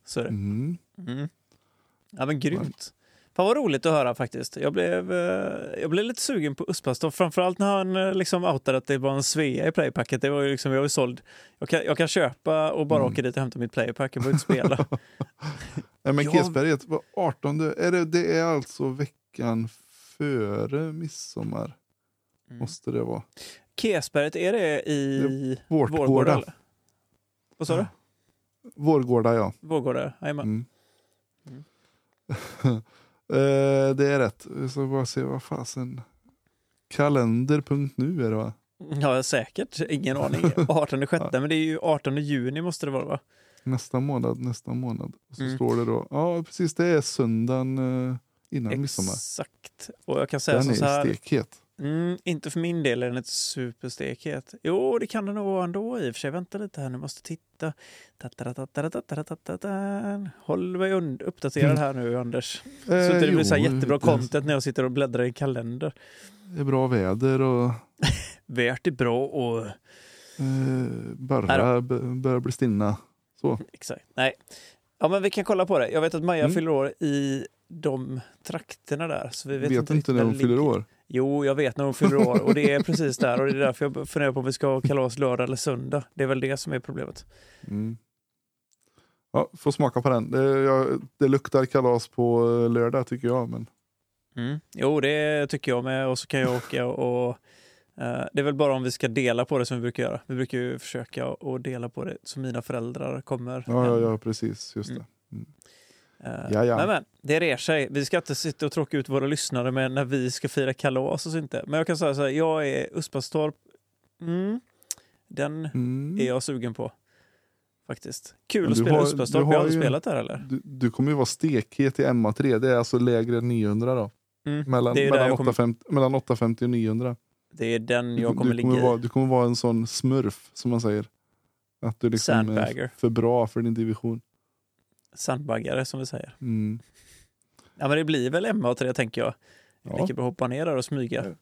Så är det. Mm. Mm. Ja men grymt. Fan vad roligt att höra faktiskt. Jag blev, eh, jag blev lite sugen på Uspastor, framförallt när han eh, liksom outade att det var en Svea i playpacket. Det var ju liksom, jag är såld. Jag kan, jag kan köpa och bara Mm. åka dit och hämta mitt playpack, jag behöver inte spela. Nej, men. Kesberget var 18. Är det, det är alltså veckan före midsommar. Mm. Måste det vara. Kesberget, är det i Vårtgårda. Vårgårda? eller? Vad sa du? Vårgårda ja. Vårgårda, jajamän. Mm. Eh, det är rätt. Ska bara se vad fasen. Kalender.nu är det va? Ja, säkert. Ingen aning. 18 sjätte, men det är ju 18 juni måste det vara va? Nästa månad, nästa månad. Och så Mm. står det då, ja precis det är söndagen eh, innan midsommar. Exakt. Och jag kan säga Den som är så här. stekhet. Mm, inte för min del är den ett superstekhet. Jo, det kan den nog vara ändå i och för sig. Vänta lite här, nu måste titta. Håll mig uppdaterad här nu, Anders. Så eh, att det blir så jättebra content när jag sitter och bläddrar i kalender. Det är bra väder och... Värt är bra och... Eh, bara börjar bli stinna. Så. Exakt. Nej. Ja, men vi kan kolla på det. Jag vet att Maja mm. fyller år i de trakterna där. Så vi vet, Vet, inte, när hon fyller år. Jo, jag vet när hon fyller år och det är precis där och det är därför jag funderar på om vi ska ha kalas lördag eller söndag. Det är väl det som är problemet. Mm. Ja, får smaka på den. Det, jag, det luktar kalas på eh, lördag tycker jag. Men Mm. Jo, det tycker jag med och så kan jag åka och eh, det är väl bara om vi ska dela på det som vi brukar göra. Vi brukar ju försöka att dela på det så mina föräldrar kommer. ja, ja, ja precis. Just Mm. det. Eh, Ja, ja. Men, men, det rer sig. Vi ska inte sitta och tråka ut våra lyssnare med när vi ska fira kalas och så inte. Men jag kan säga så här, jag är Uspastorp. Mm, den Mm. är jag sugen på. Faktiskt. Kul att spela har- Uspastorp. du har Jag har ju- spelat där eller? Du, du kommer ju vara stekhet i MA3. Det är alltså lägre än 900 då. Mm. Mellan, mellan, jag kommer, 850, mellan 850 och 900. det är den Du, jag kommer du, ligga kommer i. vara, du kommer vara en sån smurf som man säger. Att du liksom är för bra för din division. Sandbaggare som vi säger. Mm. Ja men det blir väl MA3 tänker jag. Ja, Lika bra hoppa ner där och smyga. Så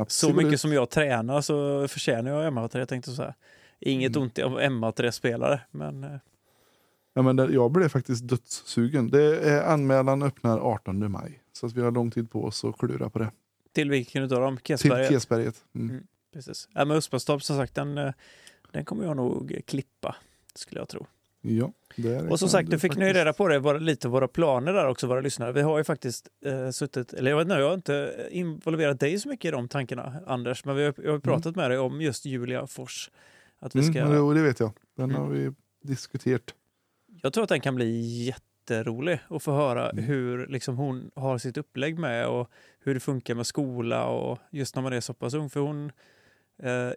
absolut. mycket som jag tränar så förtjänar jag MA3 jag tänkte så här. Inget Mm. ont om MA3-spelare men eh, Ja, men det, jag blev faktiskt dödssugen. Det är, anmälan öppnar 18 maj. Så att vi har lång tid på oss att klura på det. till vilken utav dem? Till Kesberget? Kesberget. Mm. Mm. Precis. Ja, men Uspastorp som sagt den, eh, den kommer jag nog klippa skulle jag tro. Ja, det är Och som sagt, du nu fick ni ju faktiskt- reda på det, våra, lite våra planer där också, våra lyssnare. Vi har ju faktiskt eh, suttit, eller jag vet inte, jag har inte involverat dig så mycket i de tankarna, Anders, men vi har, jag har pratat med dig om just Julia Fors. Att vi ska, Mm, jo, det vet jag. Den Mm. har vi diskuterat. Jag tror att den kan bli jätterolig att få höra Mm. hur liksom, hon har sitt upplägg med och hur det funkar med skola och just när man är så pass ung. För hon,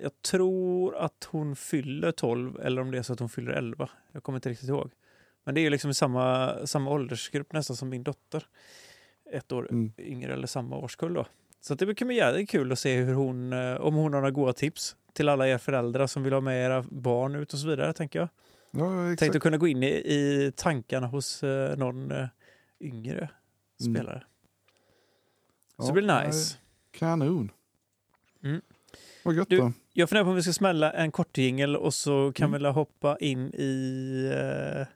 jag tror att hon fyller 12 eller om det är så att hon fyller 11. Jag kommer inte riktigt ihåg. Men det är ju liksom samma, samma åldersgrupp nästan som min dotter. Ett år Mm. yngre eller samma årskull då. Så det kan bli jävligt kul att se hur hon, eh, om hon har några goda tips till alla er föräldrar som vill ha med era barn ut och så vidare, tänker jag. Ja. Tänkte kunna gå in i, i tankarna hos eh, någon eh, yngre Mm. spelare. Så Ja, det blir nice. Kanon. Vad gött Du-. Jag funderar på om vi ska smälla en kort jingel och så kan Mm. vi hoppa in i... Eh...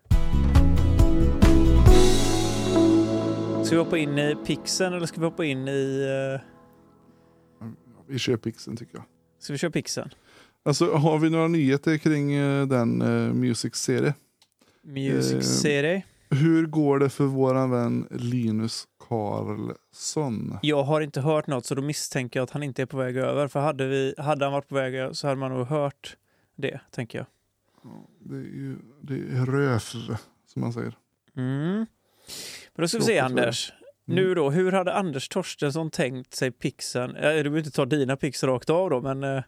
Ska vi hoppa in i pixen eller ska vi hoppa in i... Eh... Vi kör pixen tycker jag. Ska vi köra pixen? Alltså, har vi några nyheter kring eh, den uh, Music-serie? Music Eh, City. Hur går det för våran vän Linus Karlsson? Jag har inte hört något så då misstänker jag att han inte är på väg över. För hade, vi, hade han varit på väg över så hade man nog hört det, tänker jag. Det är ju det är röf, som man säger. Mm. Men då ska vi se Anders. Mm. Nu då, hur hade Anders Torstensson tänkt sig pixen? Du behöver inte ta dina pix rakt av då, men eh,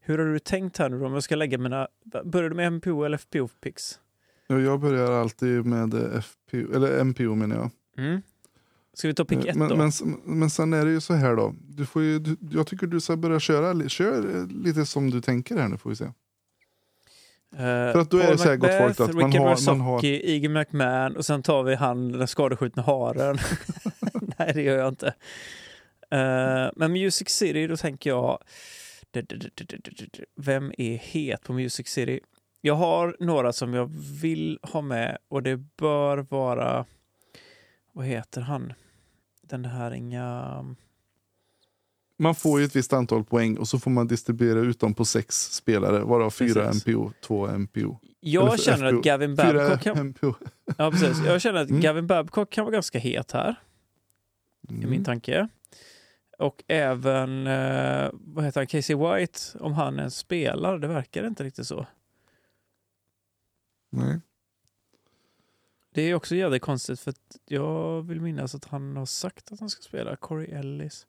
hur har du tänkt här nu då om jag ska lägga mina... Börjar du med MPO eller FPO-pix? Ja, jag börjar alltid med FPO, eller MPO menar jag. Mm. Ska vi ta pick Eh, ett men, då? men, men sen är det ju så här då. Du får ju, du, jag tycker du ska börja köra kör eh, lite som du tänker här nu får vi se. för att då är det så här, gott folk, att man Ricky har- Bersocki, man har- Iggy McMahon och sen tar vi han den skadeskjutna haren. Nej, det gör jag inte. Eh, men Music City, då tänker jag... Vem är het på Music City? Jag har några som jag vill ha med och det bör vara... Vad heter han? Den här inga... Man får ju ett visst antal poäng och så får man distribuera ut dem på sex spelare, varav fyra Precis. MPO, två MPO. Jag känner FPO. att Gavin Fyra Babcock kan... MPO. Ja, precis. Jag känner att Mm. Gavin Babcock kan vara ganska het här. i min Mm. tanke. Och även, eh, vad heter han, Casey White, om han ens spelar, det verkar inte riktigt så. Nej. Det är också jävligt konstigt för jag vill minnas att han har sagt att han ska spela Corey Ellis.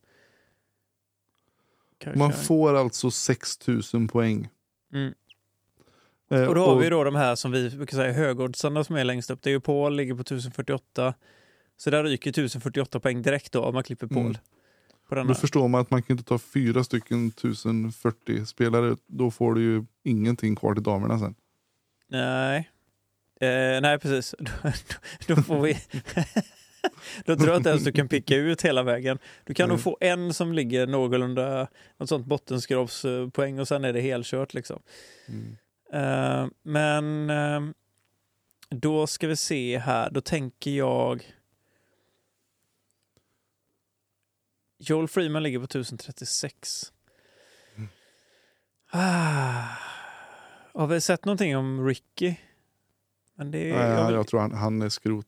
Kanske. Man får alltså 6000 poäng. Mm. Eh, Och då har vi då de här som vi brukar säga högoddsarna som är längst upp. Det är ju Paul, ligger på 1048. Så där ryker 1048 poäng direkt då om man klipper Paul. Mm. På Då förstår man att man kan inte ta fyra stycken 1040 spelare. Då får du ju ingenting kvar till damerna sen. Nej. Eh, nej, precis. Då, då, får vi... då tror jag inte ens du kan picka ut hela vägen. Du kan nog Nej. få en som ligger någorlunda, något sånt bottenskrapspoäng och sen är det helkört liksom. Mm. Eh, men eh, då ska vi se här, då tänker jag... Joel Freeman ligger på 1036. Mm. Ah. Har vi sett någonting om Ricky? Men det, Nej, jag, jag tror han, han är skrot.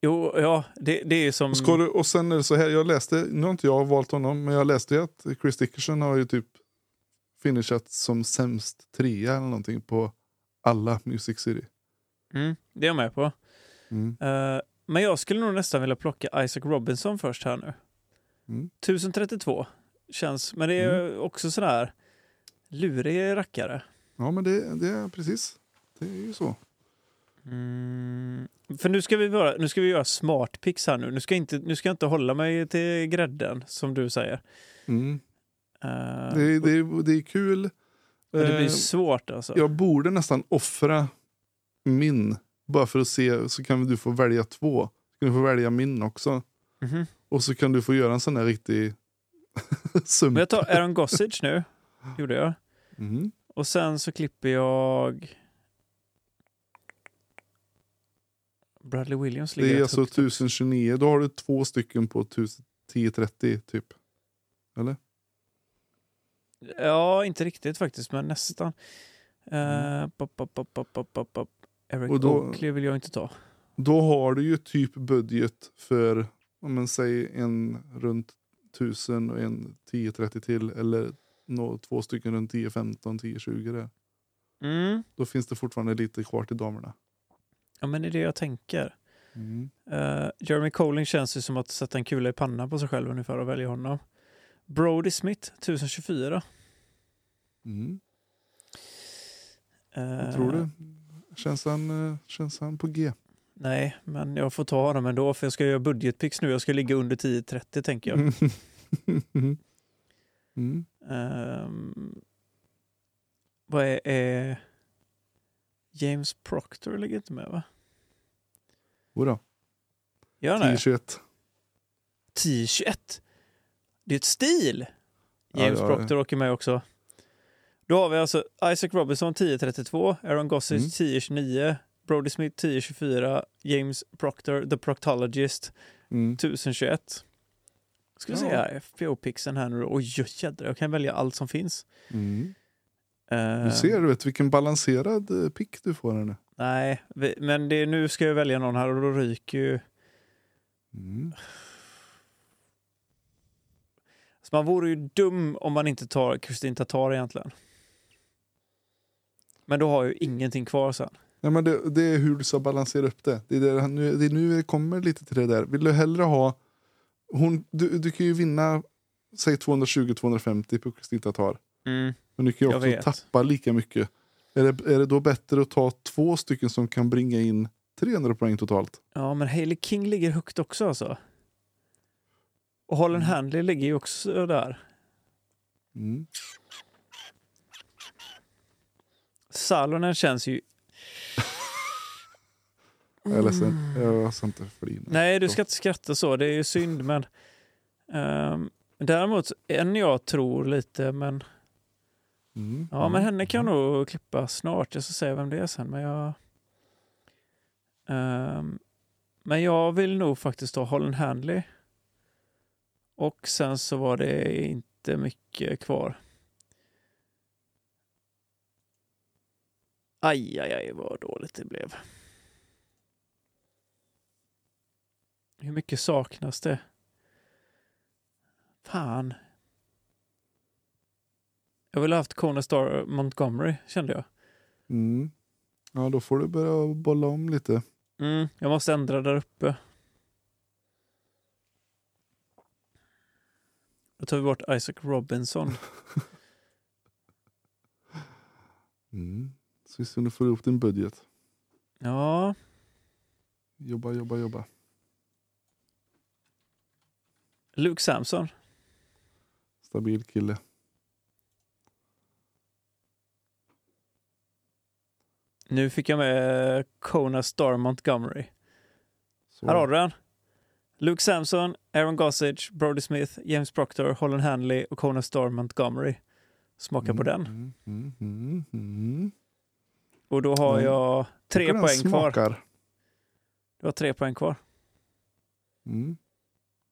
Jo, ja, det, det är som... Ska du, och sen är det så här, jag läste, nu har inte jag valt honom, men jag läste att Chris Dickerson har ju typ finishat som sämst trea eller någonting på alla Music City. Mm, det är jag med på. Mm. Eh, men jag skulle nog nästan vilja plocka Isaac Robinson först här nu. Mm. 1032 känns, men det är också sådär lurig rackare. Ja men det, det är precis, det är ju så. Mm. För nu ska vi vara, nu ska vi göra smart picks här nu. Nu ska, jag inte, nu ska jag inte hålla mig till grädden som du säger. Mm. Eh, Det, är- det, det är kul. men det blir Eh, svårt alltså. Jag borde nästan offra min, bara för att se, så kan du få välja två. Så kan du få välja min också. Mhm. Och så kan du få göra en sån här riktig sump. Men jag tar Aaron Gossage nu, gjorde jag. Mm. Och sen så klipper jag... Bradley Williams ligger Det är rätt alltså högt också. 1029. Då har du två stycken på 1030 typ. Eller? Ja, inte riktigt faktiskt, men nästan. Mm. Pop, pop, pop, pop, pop, pop, pop. Eric Och då- Oakley vill jag inte ta. Då har du ju typ budget för, om man säger en runt 1000 och en 1030 till. Eller nå, två stycken runt 1015, 1020 där. Mm. Då finns det fortfarande lite kvar till damerna. Ja, men det är det jag tänker. Mm. Uh, Jeremy Colling känns ju som att sätta en kula i pannan på sig själv ungefär och välja honom. Brody Smith, 1024. Mm. Uh, Vad tror du? Känns han, eh, känns han på G? Nej, men jag får ta honom ändå för jag ska göra budgetpix nu. Jag ska ligga under 1030 tänker jag. Mm. Ehm, vad är, är... James Proctor ligger inte med va? Jodå, Gör han det? 1021. 1021. Det är ett stil! Ja, James ja, Proctor åker med också. Då har vi alltså Isaac Robinson 1032, Aaron Gossage Mm. 1029, Brody Smith 1024, James Proctor, The Proctologist Mm. 1021. Ska vi se Ja. här, FPO-pixeln här nu då. Oj, jädrar, jag kan välja allt som finns. Mm. Eh, Du ser, du vet vilken balanserad eh, pick du får här nu. Nej, men det, nu ska jag välja någon här och då ryker ju... Mm. Så man vore ju dum om man inte tar Kristin Tatar egentligen. Men då har jag ju ingenting kvar sen. Ja, men det, det är hur du ska balansera upp det. Det är, det, nu, det är nu vi kommer lite till det där. Vill du hellre ha... Hon, du, du kan ju vinna säg 220-250 på Kristin Tatar. Mm. Men du kan ju också tappa lika mycket. Är det, är det då bättre att ta två stycken som kan bringa in 300 poäng totalt? Ja, men Hailey King ligger högt också alltså. Och Holland Mm. Handley ligger ju också där. Mm. Salonen känns ju... Jag är ledsen, jag ska inte flina. Nej, du ska inte skratta så. Det är ju synd, men... Um, däremot, en jag tror lite, men... Mm. Ja, men Mm. henne kan jag nog klippa snart. Jag ska säga vem det är sen, men jag... Ehm, men jag vill nog faktiskt ha Holland Handley. Och sen så var det inte mycket kvar. Aj, aj, aj, vad dåligt det blev. Hur mycket saknas det? Fan. Jag ville haft Kona Star Montgomery, kände jag. Mm. Ja, då får du börja bolla om lite. Mm, jag måste ändra där uppe. Då tar vi bort Isaac Robinson. Mm. Så vi ser om du får ihop din budget. Ja, Jobba, jobba, jobba. Luke Samson. Stabil kille. Nu fick jag med Kona Star Montgomery. Så. Här har du den. Luke Samson, Aaron Gossage, Brody Smith, James Proctor, Holland Hanley och Kona Star Montgomery. Smaka på den. Mm, mm, mm, mm. Och då har Mm. jag tre den poäng kvar. smakar. Du har tre poäng kvar. Mm.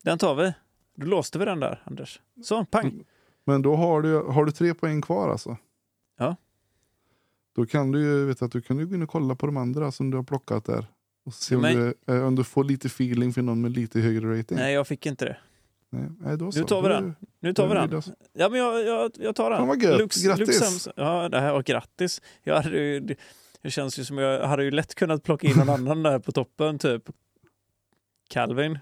Den tar vi. Då låste vi den där, Anders. Så, pang. Men då har du, har du tre poäng kvar alltså? Ja. Då kan du ju vet att du kan ju gå in och kolla på de andra som du har plockat där. Och se om, Men- du, eh, om du får lite feeling för någon med lite högre rating. Nej, jag fick inte det. Nej, nej, då så. Nu tar vi den. Nu tar vi den. Ja, men jag, jag, jag tar den. Fan vad gött. Grattis. Samson- ja, det här var grattis. Jag hade ju, det, känns ju som jag hade ju lätt kunnat plocka in någon annan där på toppen, typ Calvin.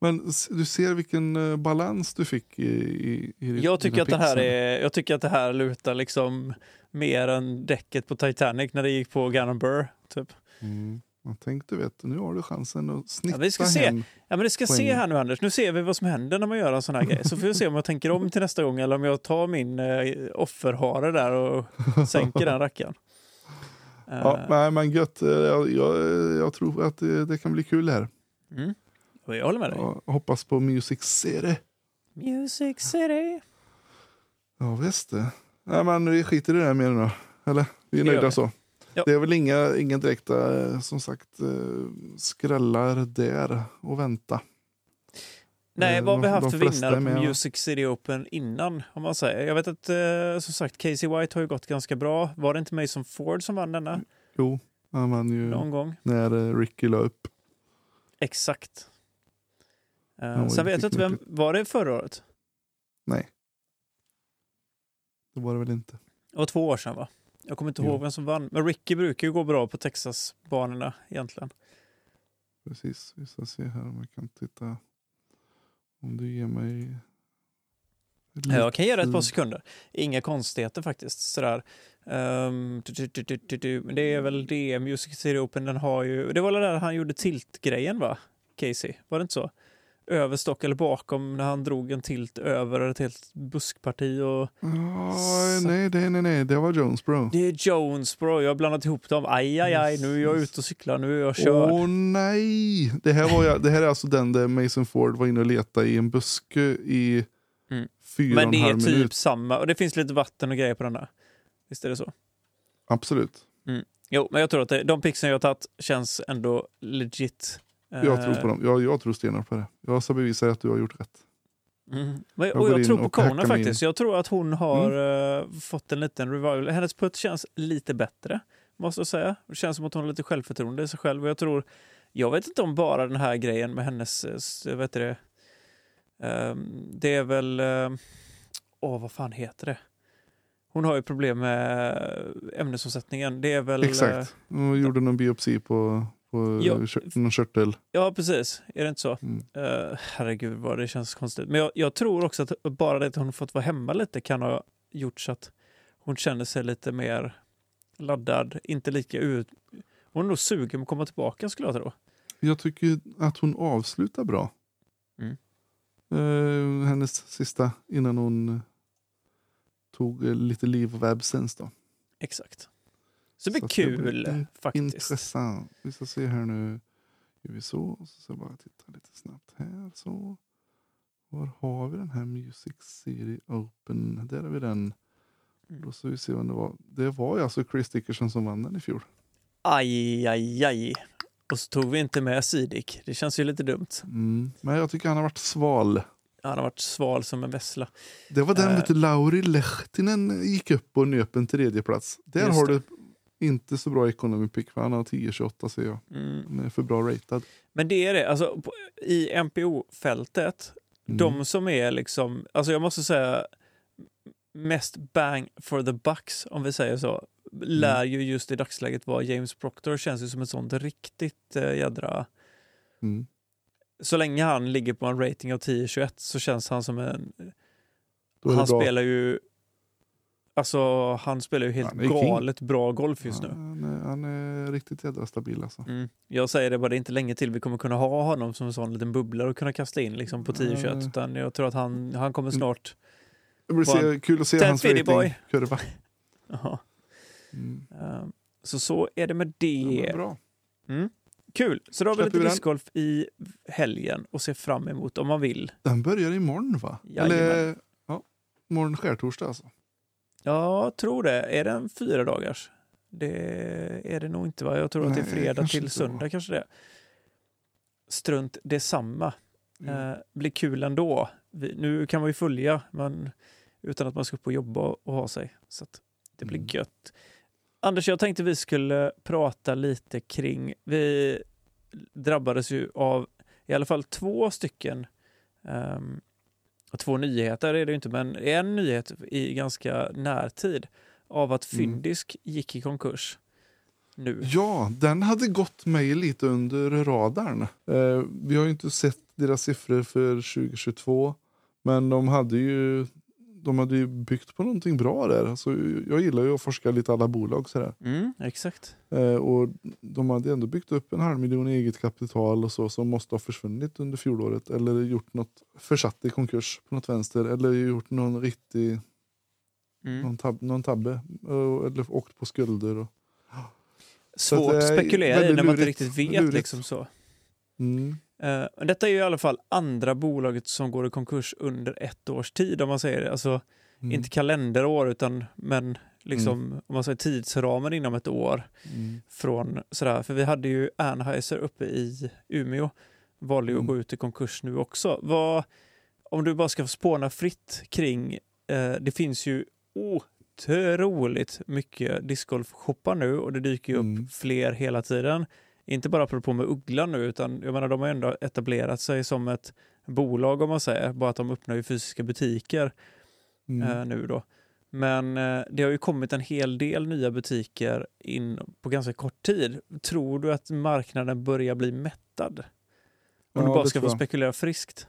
Men du ser vilken eh, balans du fick i, i, i Jag tycker, dina att det här är, jag tycker att det här lutar liksom mer än däcket på Titanic när det gick på Gunnar Burr. Typ. Mm. Jag tänkte, vet, nu har du chansen att snitta vi ska se. hem. Ja, men det ska se Poängen. här nu Anders, nu ser vi vad som händer när man gör en sån här grej. Så får vi se om jag tänker om till nästa gång eller om jag tar min eh, offerhare där och sänker den rackaren. Ja, Eh, nej, men gött. Eh, Jag, jag, jag tror att det, det kan bli kul här. mm. Och jag håller med dig. Jag hoppas på Music City. Music City. Ja, visst det. Nej, men vi skiter i det där mer nu. Eller? Vi är Det nöjda så. Ja. Det är väl inga, inga direkta, eh, som sagt, eh, skrällar där och vänta. Nej, Eh, vad har vi haft för vinnare på? Music City Open innan? Om man säger. Jag vet att eh, som sagt Casey White har ju gått ganska bra. Var det inte Mason Ford som vann denna Jo, han vann ju någon gång? när Ricky la upp. Exakt. Eh, sen vet jag inte vem, var det förra året? Nej. Det var det väl inte. Det var två år sedan va? Jag kommer inte Jo. ihåg vem som vann. Men Ricky brukar ju gå bra på Texas-banorna egentligen. Precis, vi ska se här om jag kan titta. Om du ger mig... Ja, Jag kan ge det ett par sekunder. Inga konstigheter faktiskt. Sådär. Um, du, du, du, du, du. Men det är väl det. Music City Open, den har ju... Det var väl där han gjorde tilt-grejen va? Casey, var det inte så? Överstock eller bakom när han drog en tilt över ett helt buskparti och... Ja, nej, nej, nej, nej, det var Jonesbro. Det är Jones bro, jag har blandat ihop dem. Aj, aj, aj, nu är jag ute och cyklar, nu är jag körd. Åh nej! Det här, var jag, det här är alltså den där Mason Ford var inne och letade i en buske i Mm. fyra Men det är typ minut. samma, och det finns lite vatten och grejer på den där. Visst är det så? Absolut. Jo, men jag tror att det, de pixen jag har tagit känns ändå legit. Jag tror på dem. Jag, jag tror stenhårt på det. Jag ska bevisa att du har gjort rätt. Mm. Jag och jag tror på Kona Mm. faktiskt. Jag tror att hon har eh, fått en liten revival. Hennes putt känns lite bättre, måste jag säga. Det känns som att hon har lite självförtroende i sig själv. Och jag tror, jag vet inte om bara den här grejen med hennes, vad heter det, Ehm, det är väl, eh, åh vad fan heter det? Hon har ju problem med ämnesomsättningen. Det är väl... Exakt. Hon gjorde någon biopsi på, på Ja. någon körtel. Ja, precis. Är det inte så? Mm. Uh, herregud vad det känns konstigt. Men jag, jag tror också att bara det att hon fått vara hemma lite kan ha gjort så att hon känner sig lite mer laddad, inte lika ut... Hon är nog sugen på att komma tillbaka skulle jag tro. Jag tycker att hon avslutar bra. Mm. Eh, hennes sista innan hon tog eh, lite liv av absence då. Exakt. Så det blir Så att det blir kul faktiskt. Intressant. Vi ska se här nu. Gör vi så. Och så ska jag bara titta lite snabbt här. Så. Var har vi den här Music City Open? Där har vi den. Mm. Då ska vi se vad det var. Det var ju alltså Chris Dickerson som vann den i fjol. Aj, aj, aj. Och så tog vi inte med Sidik. Det känns ju lite dumt. Mm. Men jag tycker han har varit sval. Han har varit sval som en vessla. Det var den du, Lauri Lehtinen gick upp och nöp en tredje plats. Där har det. du inte så bra economy pick för han har 10-28 ser jag. Mm. Han är för bra ratad. Men det är det, alltså i MPO-fältet, Mm. de som är liksom, alltså jag måste säga mest bang for the bucks om vi säger så, lär ju just i dagsläget vara James Proctor, känns ju som ett sånt riktigt äh, jädra... Mm. Så länge han ligger på en rating av 10-21 så känns han som en... Han bra. spelar ju... Alltså han spelar ju helt är king. galet bra golf just nu. Han är, han är riktigt jädra stabil alltså. Mm. Jag säger det bara, det är inte länge till vi kommer kunna ha honom som en sån liten bubbla och kunna kasta in liksom på 10-21. Nej. Utan jag tror att han, han kommer snart... Det blir se, kul att se hans ratingkurva. Mm. Ehm, Så så är det med Ja, det. men bra. Kul! Så då har vi lite discgolf i helgen och ser fram emot om man vill. Den börjar imorgon va? Jajamän. Eller ja, imorgon skärtorsdag alltså. Jag tror det. Är det en fyra dagars? Det är det nog inte va? Jag tror att det är Nej, fredag till inte söndag va? kanske det. Strunt detsamma. Mm. Eh, blir kul ändå. Vi, nu kan man ju följa men utan att man ska upp och jobba och ha sig. Så det blir Mm. gött. Anders, jag tänkte vi skulle prata lite kring, vi drabbades ju av i alla fall två stycken, ehm, två nyheter är det inte, men en nyhet i ganska närtid av att Mm. Fyndisk gick i konkurs nu. Ja, den hade gått mig lite under radarn. Eh, vi har ju inte sett deras siffror för 2022. Men de hade ju, de hade ju byggt på någonting bra där. Alltså, jag gillar ju att forska lite alla bolag. Sådär. Mm, exakt. Eh, och de hade ändå byggt upp en halv miljon i eget kapital och så som måste ha försvunnit under fjolåret. Eller gjort något försatt i konkurs på något vänster. Eller gjort någon riktig Mm. någon, tab, någon tabbe. eller åkt på skulder. Och, Svårt att spekulera i när man inte riktigt vet. Lurigt. Liksom så. mm. Men detta är ju i alla fall andra bolaget som går i konkurs under ett års tid om man säger det. Alltså Mm. inte kalenderår utan men liksom om man säger tidsramen inom ett år Mm. från sådär. För vi hade ju Anheuser uppe i Umeå. Valde ju att Mm. gå ut i konkurs nu också. Vad, om du bara ska spåna fritt kring, eh, det finns ju otroligt mycket discgolfshoppar nu och det dyker ju upp Mm. fler hela tiden. Inte bara apropå med Ugglan nu utan jag menar de har ändå etablerat sig som ett bolag om man säger, bara att de öppnar ju fysiska butiker Mm. eh, nu då. Men eh, det har ju kommit en hel del nya butiker in på ganska kort tid. Tror du att marknaden börjar bli mättad? Om Ja, du bara ska få spekulera friskt.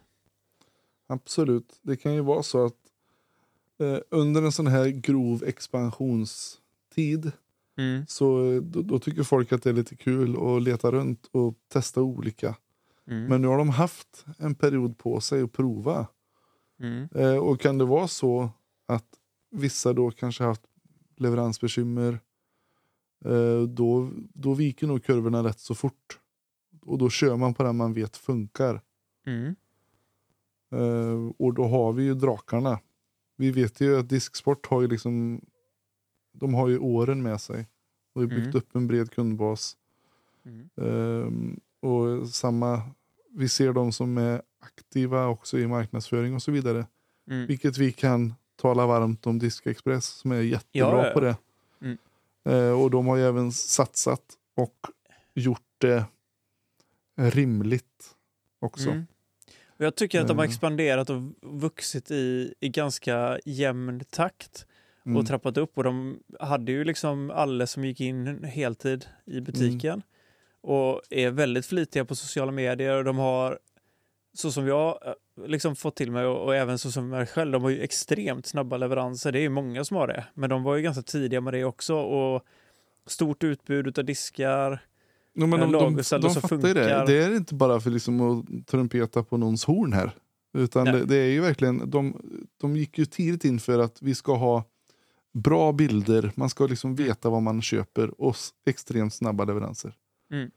Absolut. Det kan ju vara så att eh, under en sån här grov expansionstid Mm. så då, då tycker folk att det är lite kul att leta runt och testa olika. Mm. Men nu har de haft en period på sig att prova. Mm. Eh, och kan det vara så att vissa då kanske haft leveransbekymmer eh, då, då viker nog kurvorna rätt så fort. Och då kör man på den man vet funkar. Mm. Eh, och då har vi ju drakarna. Vi vet ju att disksport har ju liksom de har ju åren med sig. Och har byggt Mm. upp en bred kundbas. Mm. Ehm, och samma, vi ser de som är aktiva också i marknadsföring och så vidare. Mm. Vilket vi kan tala varmt om Diskexpress som är jättebra Ja, på det. Eh, och de har ju även satsat och gjort det rimligt också. Mm. Och jag tycker att de har Eh. expanderat och vuxit i, i ganska jämn takt Mm. och trappat upp. Och de hade ju liksom alla som gick in heltid i butiken Mm. och är väldigt flitiga på sociala medier. Och de har, så som jag eh, liksom fått till mig och, och även så som jag själv, de har ju extremt snabba leveranser. Det är ju många som har det, men de var ju ganska tidiga med det också. Och stort utbud av diskar. Ja, men en de, de, de som fattar det. Det är inte bara för liksom att trumpeta på någons horn här. Utan det, det är ju verkligen, de, de gick ju tidigt in för att vi ska ha bra bilder, man ska liksom veta vad man köper och extremt snabba leveranser. Mm.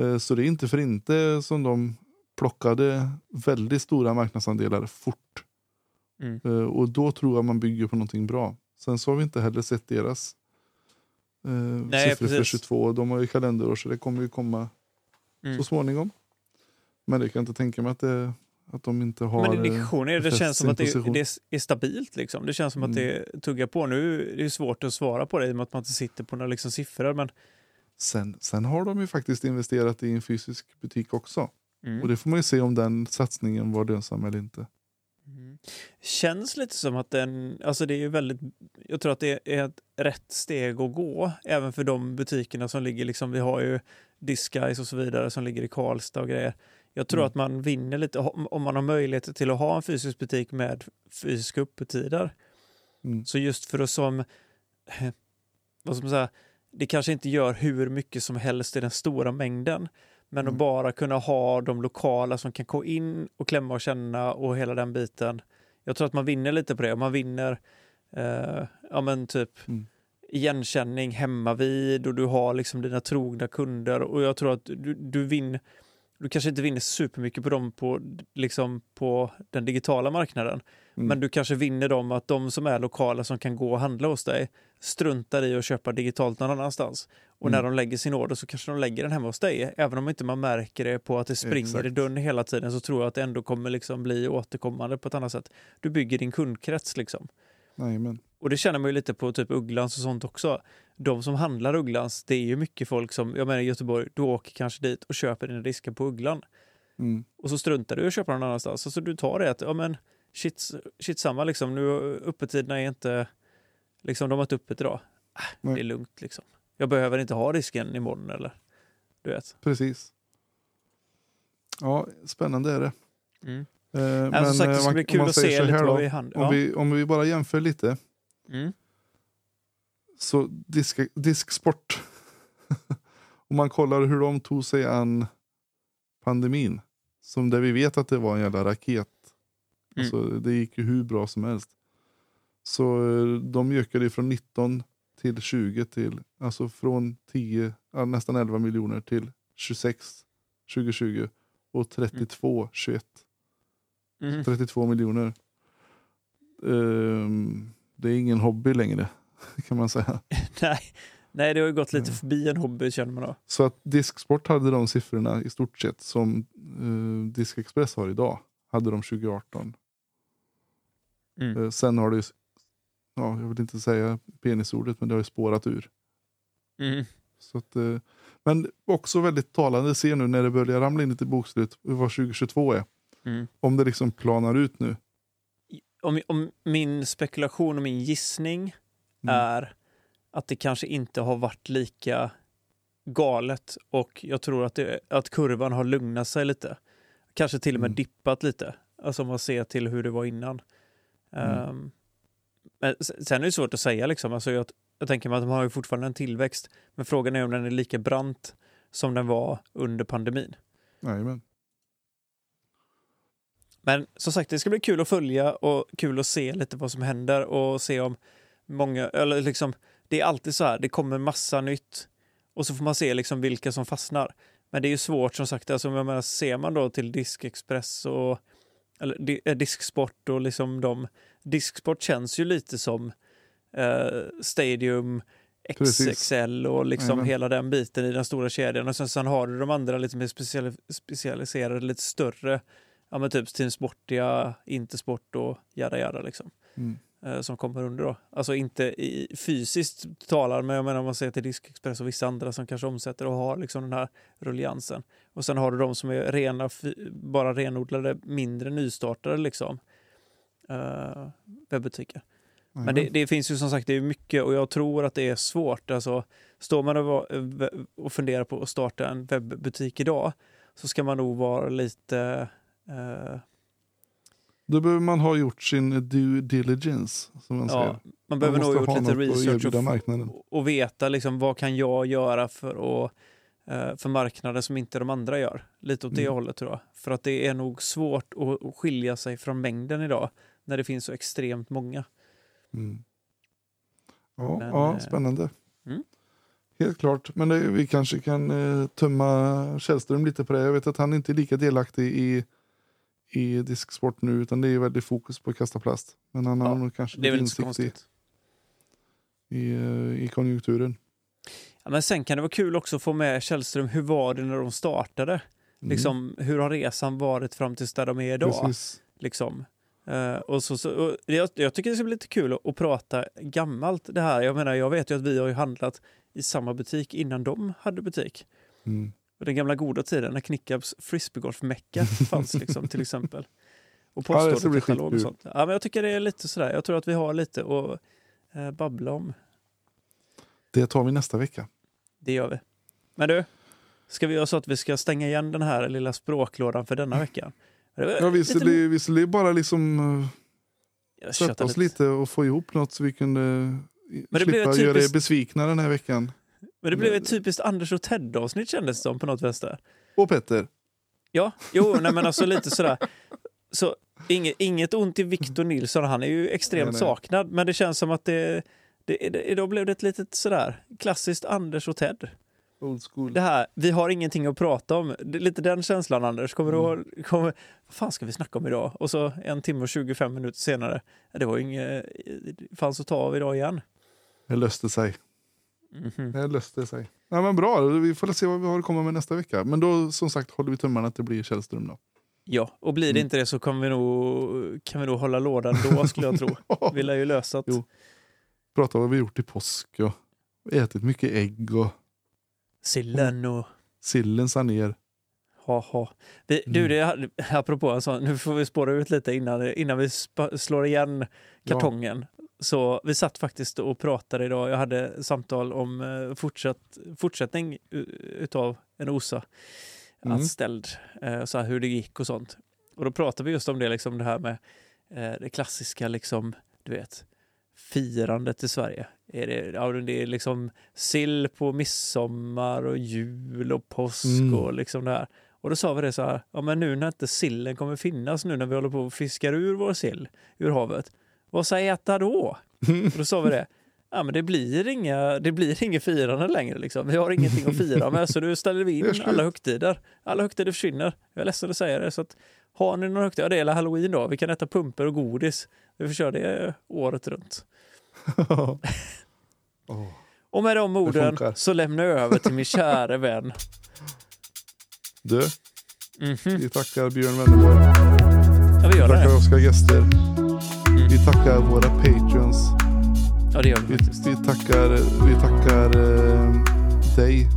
Eh, Så det är inte för inte som de plockade väldigt stora marknadsandelar fort. Mm. Eh, Och då tror jag man bygger på någonting bra. Sen så har vi inte heller sett deras eh, Nej, siffror för precis. 22. De har ju kalenderår så det kommer ju komma Mm. så småningom. Men det kan jag inte tänka mig att, det, att de inte har... Men eh, indikationer, det befäst känns som att det, det är stabilt. Liksom. Det känns som att Mm. det tuggar på. Nu är det svårt att svara på det i och med att man inte sitter på några liksom siffror. Men, sen, sen har de ju faktiskt investerat i en fysisk butik också. mm. Och det får man ju se om den satsningen var lönsam eller inte. Mm. Känns lite som att den, alltså det är ju väldigt, jag tror att det är ett rätt steg att gå, även för de butikerna som ligger liksom, vi har ju Disguise och så vidare som ligger i Karlstad och grejer. Jag tror Mm. att man vinner lite om man har möjlighet till att ha en fysisk butik med fysiska öppettider. Mm. Så just för att som, vad ska man säga, det kanske inte gör hur mycket som helst i den stora mängden. Men Mm. att bara kunna ha de lokala som kan gå in och klämma och känna och hela den biten. Jag tror att man vinner lite på det. Man vinner, eh, ja men typ Mm. igenkänning hemma vid och du har liksom dina trogna kunder och jag tror att du, du vinner du kanske inte vinner supermycket på dem på, liksom på den digitala marknaden. Mm. Men du kanske vinner dem att de som är lokala som kan gå och handla hos dig struntar i att köpa digitalt någon annanstans. Och när Mm. de lägger sin order så kanske de lägger den hemma hos dig. Även om inte man märker det på att det springer i Exakt. dörren hela tiden så tror jag att det ändå kommer liksom bli återkommande på ett annat sätt. Du bygger din kundkrets liksom. Jajamän. Och det känner man ju lite på typ Ugglans och sånt också. De som handlar Ugglans, det är ju mycket folk som, jag menar i Göteborg, du åker kanske dit och köper dina diskar på Ugglan. Mm. Och så struntar du i att köpa någon annanstans. Så du tar det att, ja men shit, shit samma liksom, nu öppettiderna är inte, liksom de har inte öppet idag. Äh, Nej. det är lugnt liksom. Jag behöver inte ha disken imorgon eller, du vet. Precis. Ja, spännande är det. Mm. Eh, Men, sagt, det eh, ska man- bli om kul man att se lite här vad vi hand... Om, Ja. vi, om vi bara jämför lite. Mm. Så disk, disksport. om man kollar hur de tog sig an pandemin. Som där vi vet att det var en jävla raket. Mm. Alltså, det gick ju hur bra som helst. Så eh, de ökade från 19 till 20 till, alltså från 10, ja, nästan 11 miljoner till 26 2020 och 32 21. Mm. 32 miljoner. Ehm, det är ingen hobby längre kan man säga. Nej. Nej, det har ju gått lite förbi en hobby känner man då. Så att Disksport hade de siffrorna i stort sett som uh, Diskexpress har idag. Hade de 2018. Mm. Eh, sen har det, ju ja, jag vill inte säga penisordet, men det har ju spårat ur. Mm. Så att, eh, men också väldigt talande se nu när det börjar ramla in lite bokslut vad 2022 är. Mm. Om det liksom planar ut nu. Om, om min spekulation och min gissning Mm. är att det kanske inte har varit lika galet och jag tror att, det, att kurvan har lugnat sig lite. Kanske till och med Mm. dippat lite. Alltså om man ser till hur det var innan. Ehm, men sen är det svårt att säga liksom. Alltså jag, jag tänker mig att de har ju fortfarande en tillväxt. Men frågan är om den är lika brant som den var under pandemin. Jajamän. Men som sagt, det ska bli kul att följa och kul att se lite vad som händer och se om många, eller liksom, det är alltid så här, det kommer massa nytt och så får man se liksom vilka som fastnar. Men det är ju svårt som sagt, alltså, jag menar, ser man då till Diskexpress och eller, di, eh, Disksport och liksom de, Disksport känns ju lite som eh, Stadium, Precis. XXL och liksom Jajamän. hela den biten i den stora kedjan. Och sen, sen har du de andra lite mer speciali- specialiserade, lite större ja men typ Team Sportia, Intersport och jada jada liksom. Mm. Eh, som kommer under då. Alltså inte i fysiskt talar, men jag menar om man ser till Diskexpress och vissa andra som kanske omsätter och har liksom den här rulliansen. Och sen har du de som är rena, bara renodlade, mindre nystartade liksom. Uh, webbutiker. Men det, det finns ju som sagt det är mycket och jag tror att det är svårt. Alltså, står man och, och funderar på att starta en webbutik idag så ska man nog vara lite eh, Då behöver man ha gjort sin due diligence. Som man Ja, säger. man behöver nog måste gjort ha lite research och, och, veta liksom, vad kan jag göra för, att, eh, för marknaden som inte de andra gör. Lite åt det Mm. hållet tror jag. För att det är nog svårt att, skilja sig från mängden idag när det finns så extremt många. Mm. Ja, Men, ja, eh, spännande. mm. Helt klart. Men det, vi kanske kan eh, tumma Källström lite på det. Jag vet att han inte är lika delaktig i, i disksport nu utan det är väldigt fokus på att kasta plast. Men han har Ja, nog kanske Det är väl inte så i, konstigt. i, eh, i konjunkturen. Ja, men sen kan det vara kul också att få med Källström, hur var det när de startade? Mm. Liksom, hur har resan varit fram tills där de är idag? Precis. Liksom. Eh, och så, så, och jag, jag tycker det ska bli lite kul att, att prata gammalt det här. Jag menar, jag vet ju att vi har ju handlat i samma butik innan de hade butik. Mm. Den gamla goda tiden när Knickabs frisbeegolf-mecka fanns liksom, till exempel. Och det postorderkatalog och sånt. Ja, men jag tycker det är lite sådär. Jag tror att vi har lite att eh, babbla om. Det tar vi nästa vecka. Det gör vi. Men du, ska vi göra så att vi ska stänga igen den här lilla språklådan för denna veckan? Det var Ja, vi lite- skulle, vi skulle bara liksom tjatar sätta oss lite och få ihop något så vi kunde Men det slippa ett göra er typiskt- besvikna den här veckan. Men det blev ett typiskt Anders och Ted-avsnitt kändes det som på något vänster. Och Petter. Ja, jo, nej men alltså lite sådär. Så inget, inget ont i Victor Nilsson, han är ju extremt Nej, nej. saknad, men det känns som att det, det, det idag blev det ett litet sådär klassiskt Anders och Ted. Old school. Det här, vi har ingenting att prata om. Det lite den känslan Anders. Kommer du ihåg? Kommer, vad fan ska vi snacka om idag? Och så en timme och 25 minuter senare, det var ju inget, det fanns att ta av idag igen. Det löste sig. Mhm. Det löste sig. Ja, men bra, vi får se vad vi har att komma med nästa vecka. Men då som sagt håller vi tummarna att det blir Källström då. Ja, och blir det Mm. inte det så kommer vi nog, kan vi nog hålla lådan då skulle jag tro. Vi lär ju lösa det. Prata vad vi gjort i påsk och ätit mycket ägg och Sillen och sillen sa ner. ha ha. Vi, du, Mm. det, apropå sån, nu får vi spåra ut lite innan, innan vi slår igen kartongen. Så vi satt faktiskt och pratade idag. Jag hade samtal om eh, fortsatt, fortsättning utav en OSA Mm. anställd. Eh, så här, hur det gick och sånt. Och då pratade vi just om det, liksom det här med eh, det klassiska, liksom, du vet, firandet i Sverige. Är det, ja, det är liksom sill på midsommar och jul och påsk Mm. och liksom det här. Och då sa vi det så här, ja men nu när inte sillen kommer finnas nu när vi håller på och fiskar ur vår sill ur havet, vad ska jag äta då? Och då sa vi det, ja men det blir inga, det blir inget firande längre liksom. Vi har ingenting att fira med så nu ställer vi in alla högtider. Alla högtider försvinner. Jag är ledsen att säga det så att har ni några högtider, ja det är halloween då, vi kan äta pumper och godis. Vi får köra det året runt. Och med de orden så lämnar jag över till min kära vän. Du, Mhm. vi tackar Björn Wennerborg. Ja, vi Vi gör tackar det. Oskar Gäster. Vi tackar våra patreons. Ja, det gör vi Vi, faktiskt. vi tackar, vi tackar eh, dig,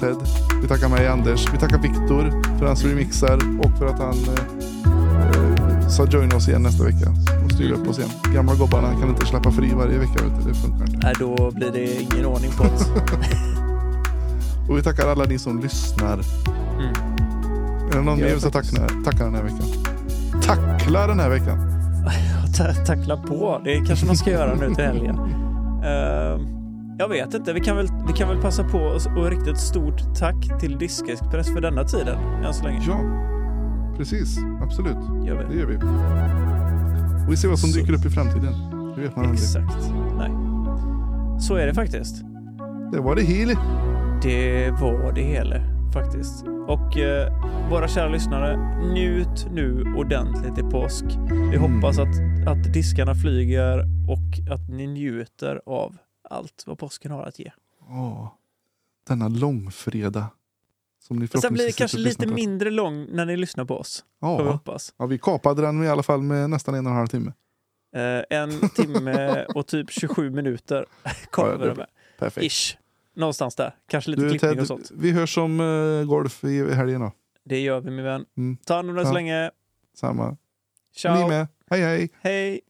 Ted. Vi tackar mig, Anders. Vi tackar Viktor för hans remixar och för att han eh, sa join oss igen nästa vecka och styr upp oss igen. Gamla gobbarna kan inte släppa fri varje vecka. Vet du. Det funkar inte. Nej, då blir det ingen ordning på det. Och vi tackar alla ni som lyssnar. Mm. Är det någon mer vi ska tacka den här veckan? Tackla den här veckan! Ta- tackla på. Det kanske man ska göra nu till helgen. Eh, jag vet inte. Vi kan väl, vi kan väl passa på och rikta ett stort tack till Diskexpress för denna tiden. Än så länge. Ja, precis. Absolut. Gör Det vi. gör vi. Och vi ser vad som Så- dyker upp i framtiden. Det vet man aldrig. Exakt. Nej. Så är det faktiskt. Det var det hel. Det var det hela faktiskt. Och eh, våra kära lyssnare, njut nu ordentligt i påsk. Vi Mm. hoppas att, att diskarna flyger och att ni njuter av allt vad påsken har att ge. Åh, denna långfredag Som ni sen blir det kanske lite på. mindre lång när ni lyssnar på oss. Får vi Ja. hoppas. ja, vi kapade den i alla fall med nästan en och en halv timme. Eh, en timme och typ 27 minuter kommer Ja, det med. Perfekt. Ish. Någonstans där. Kanske lite Du, klippning Ted, och sånt. vi hörs om uh, golf i helgen då. Det gör vi min vän. Mm. Ta hand om dig så länge. Samma. Ni Ciao. med. Hej hej! Hej.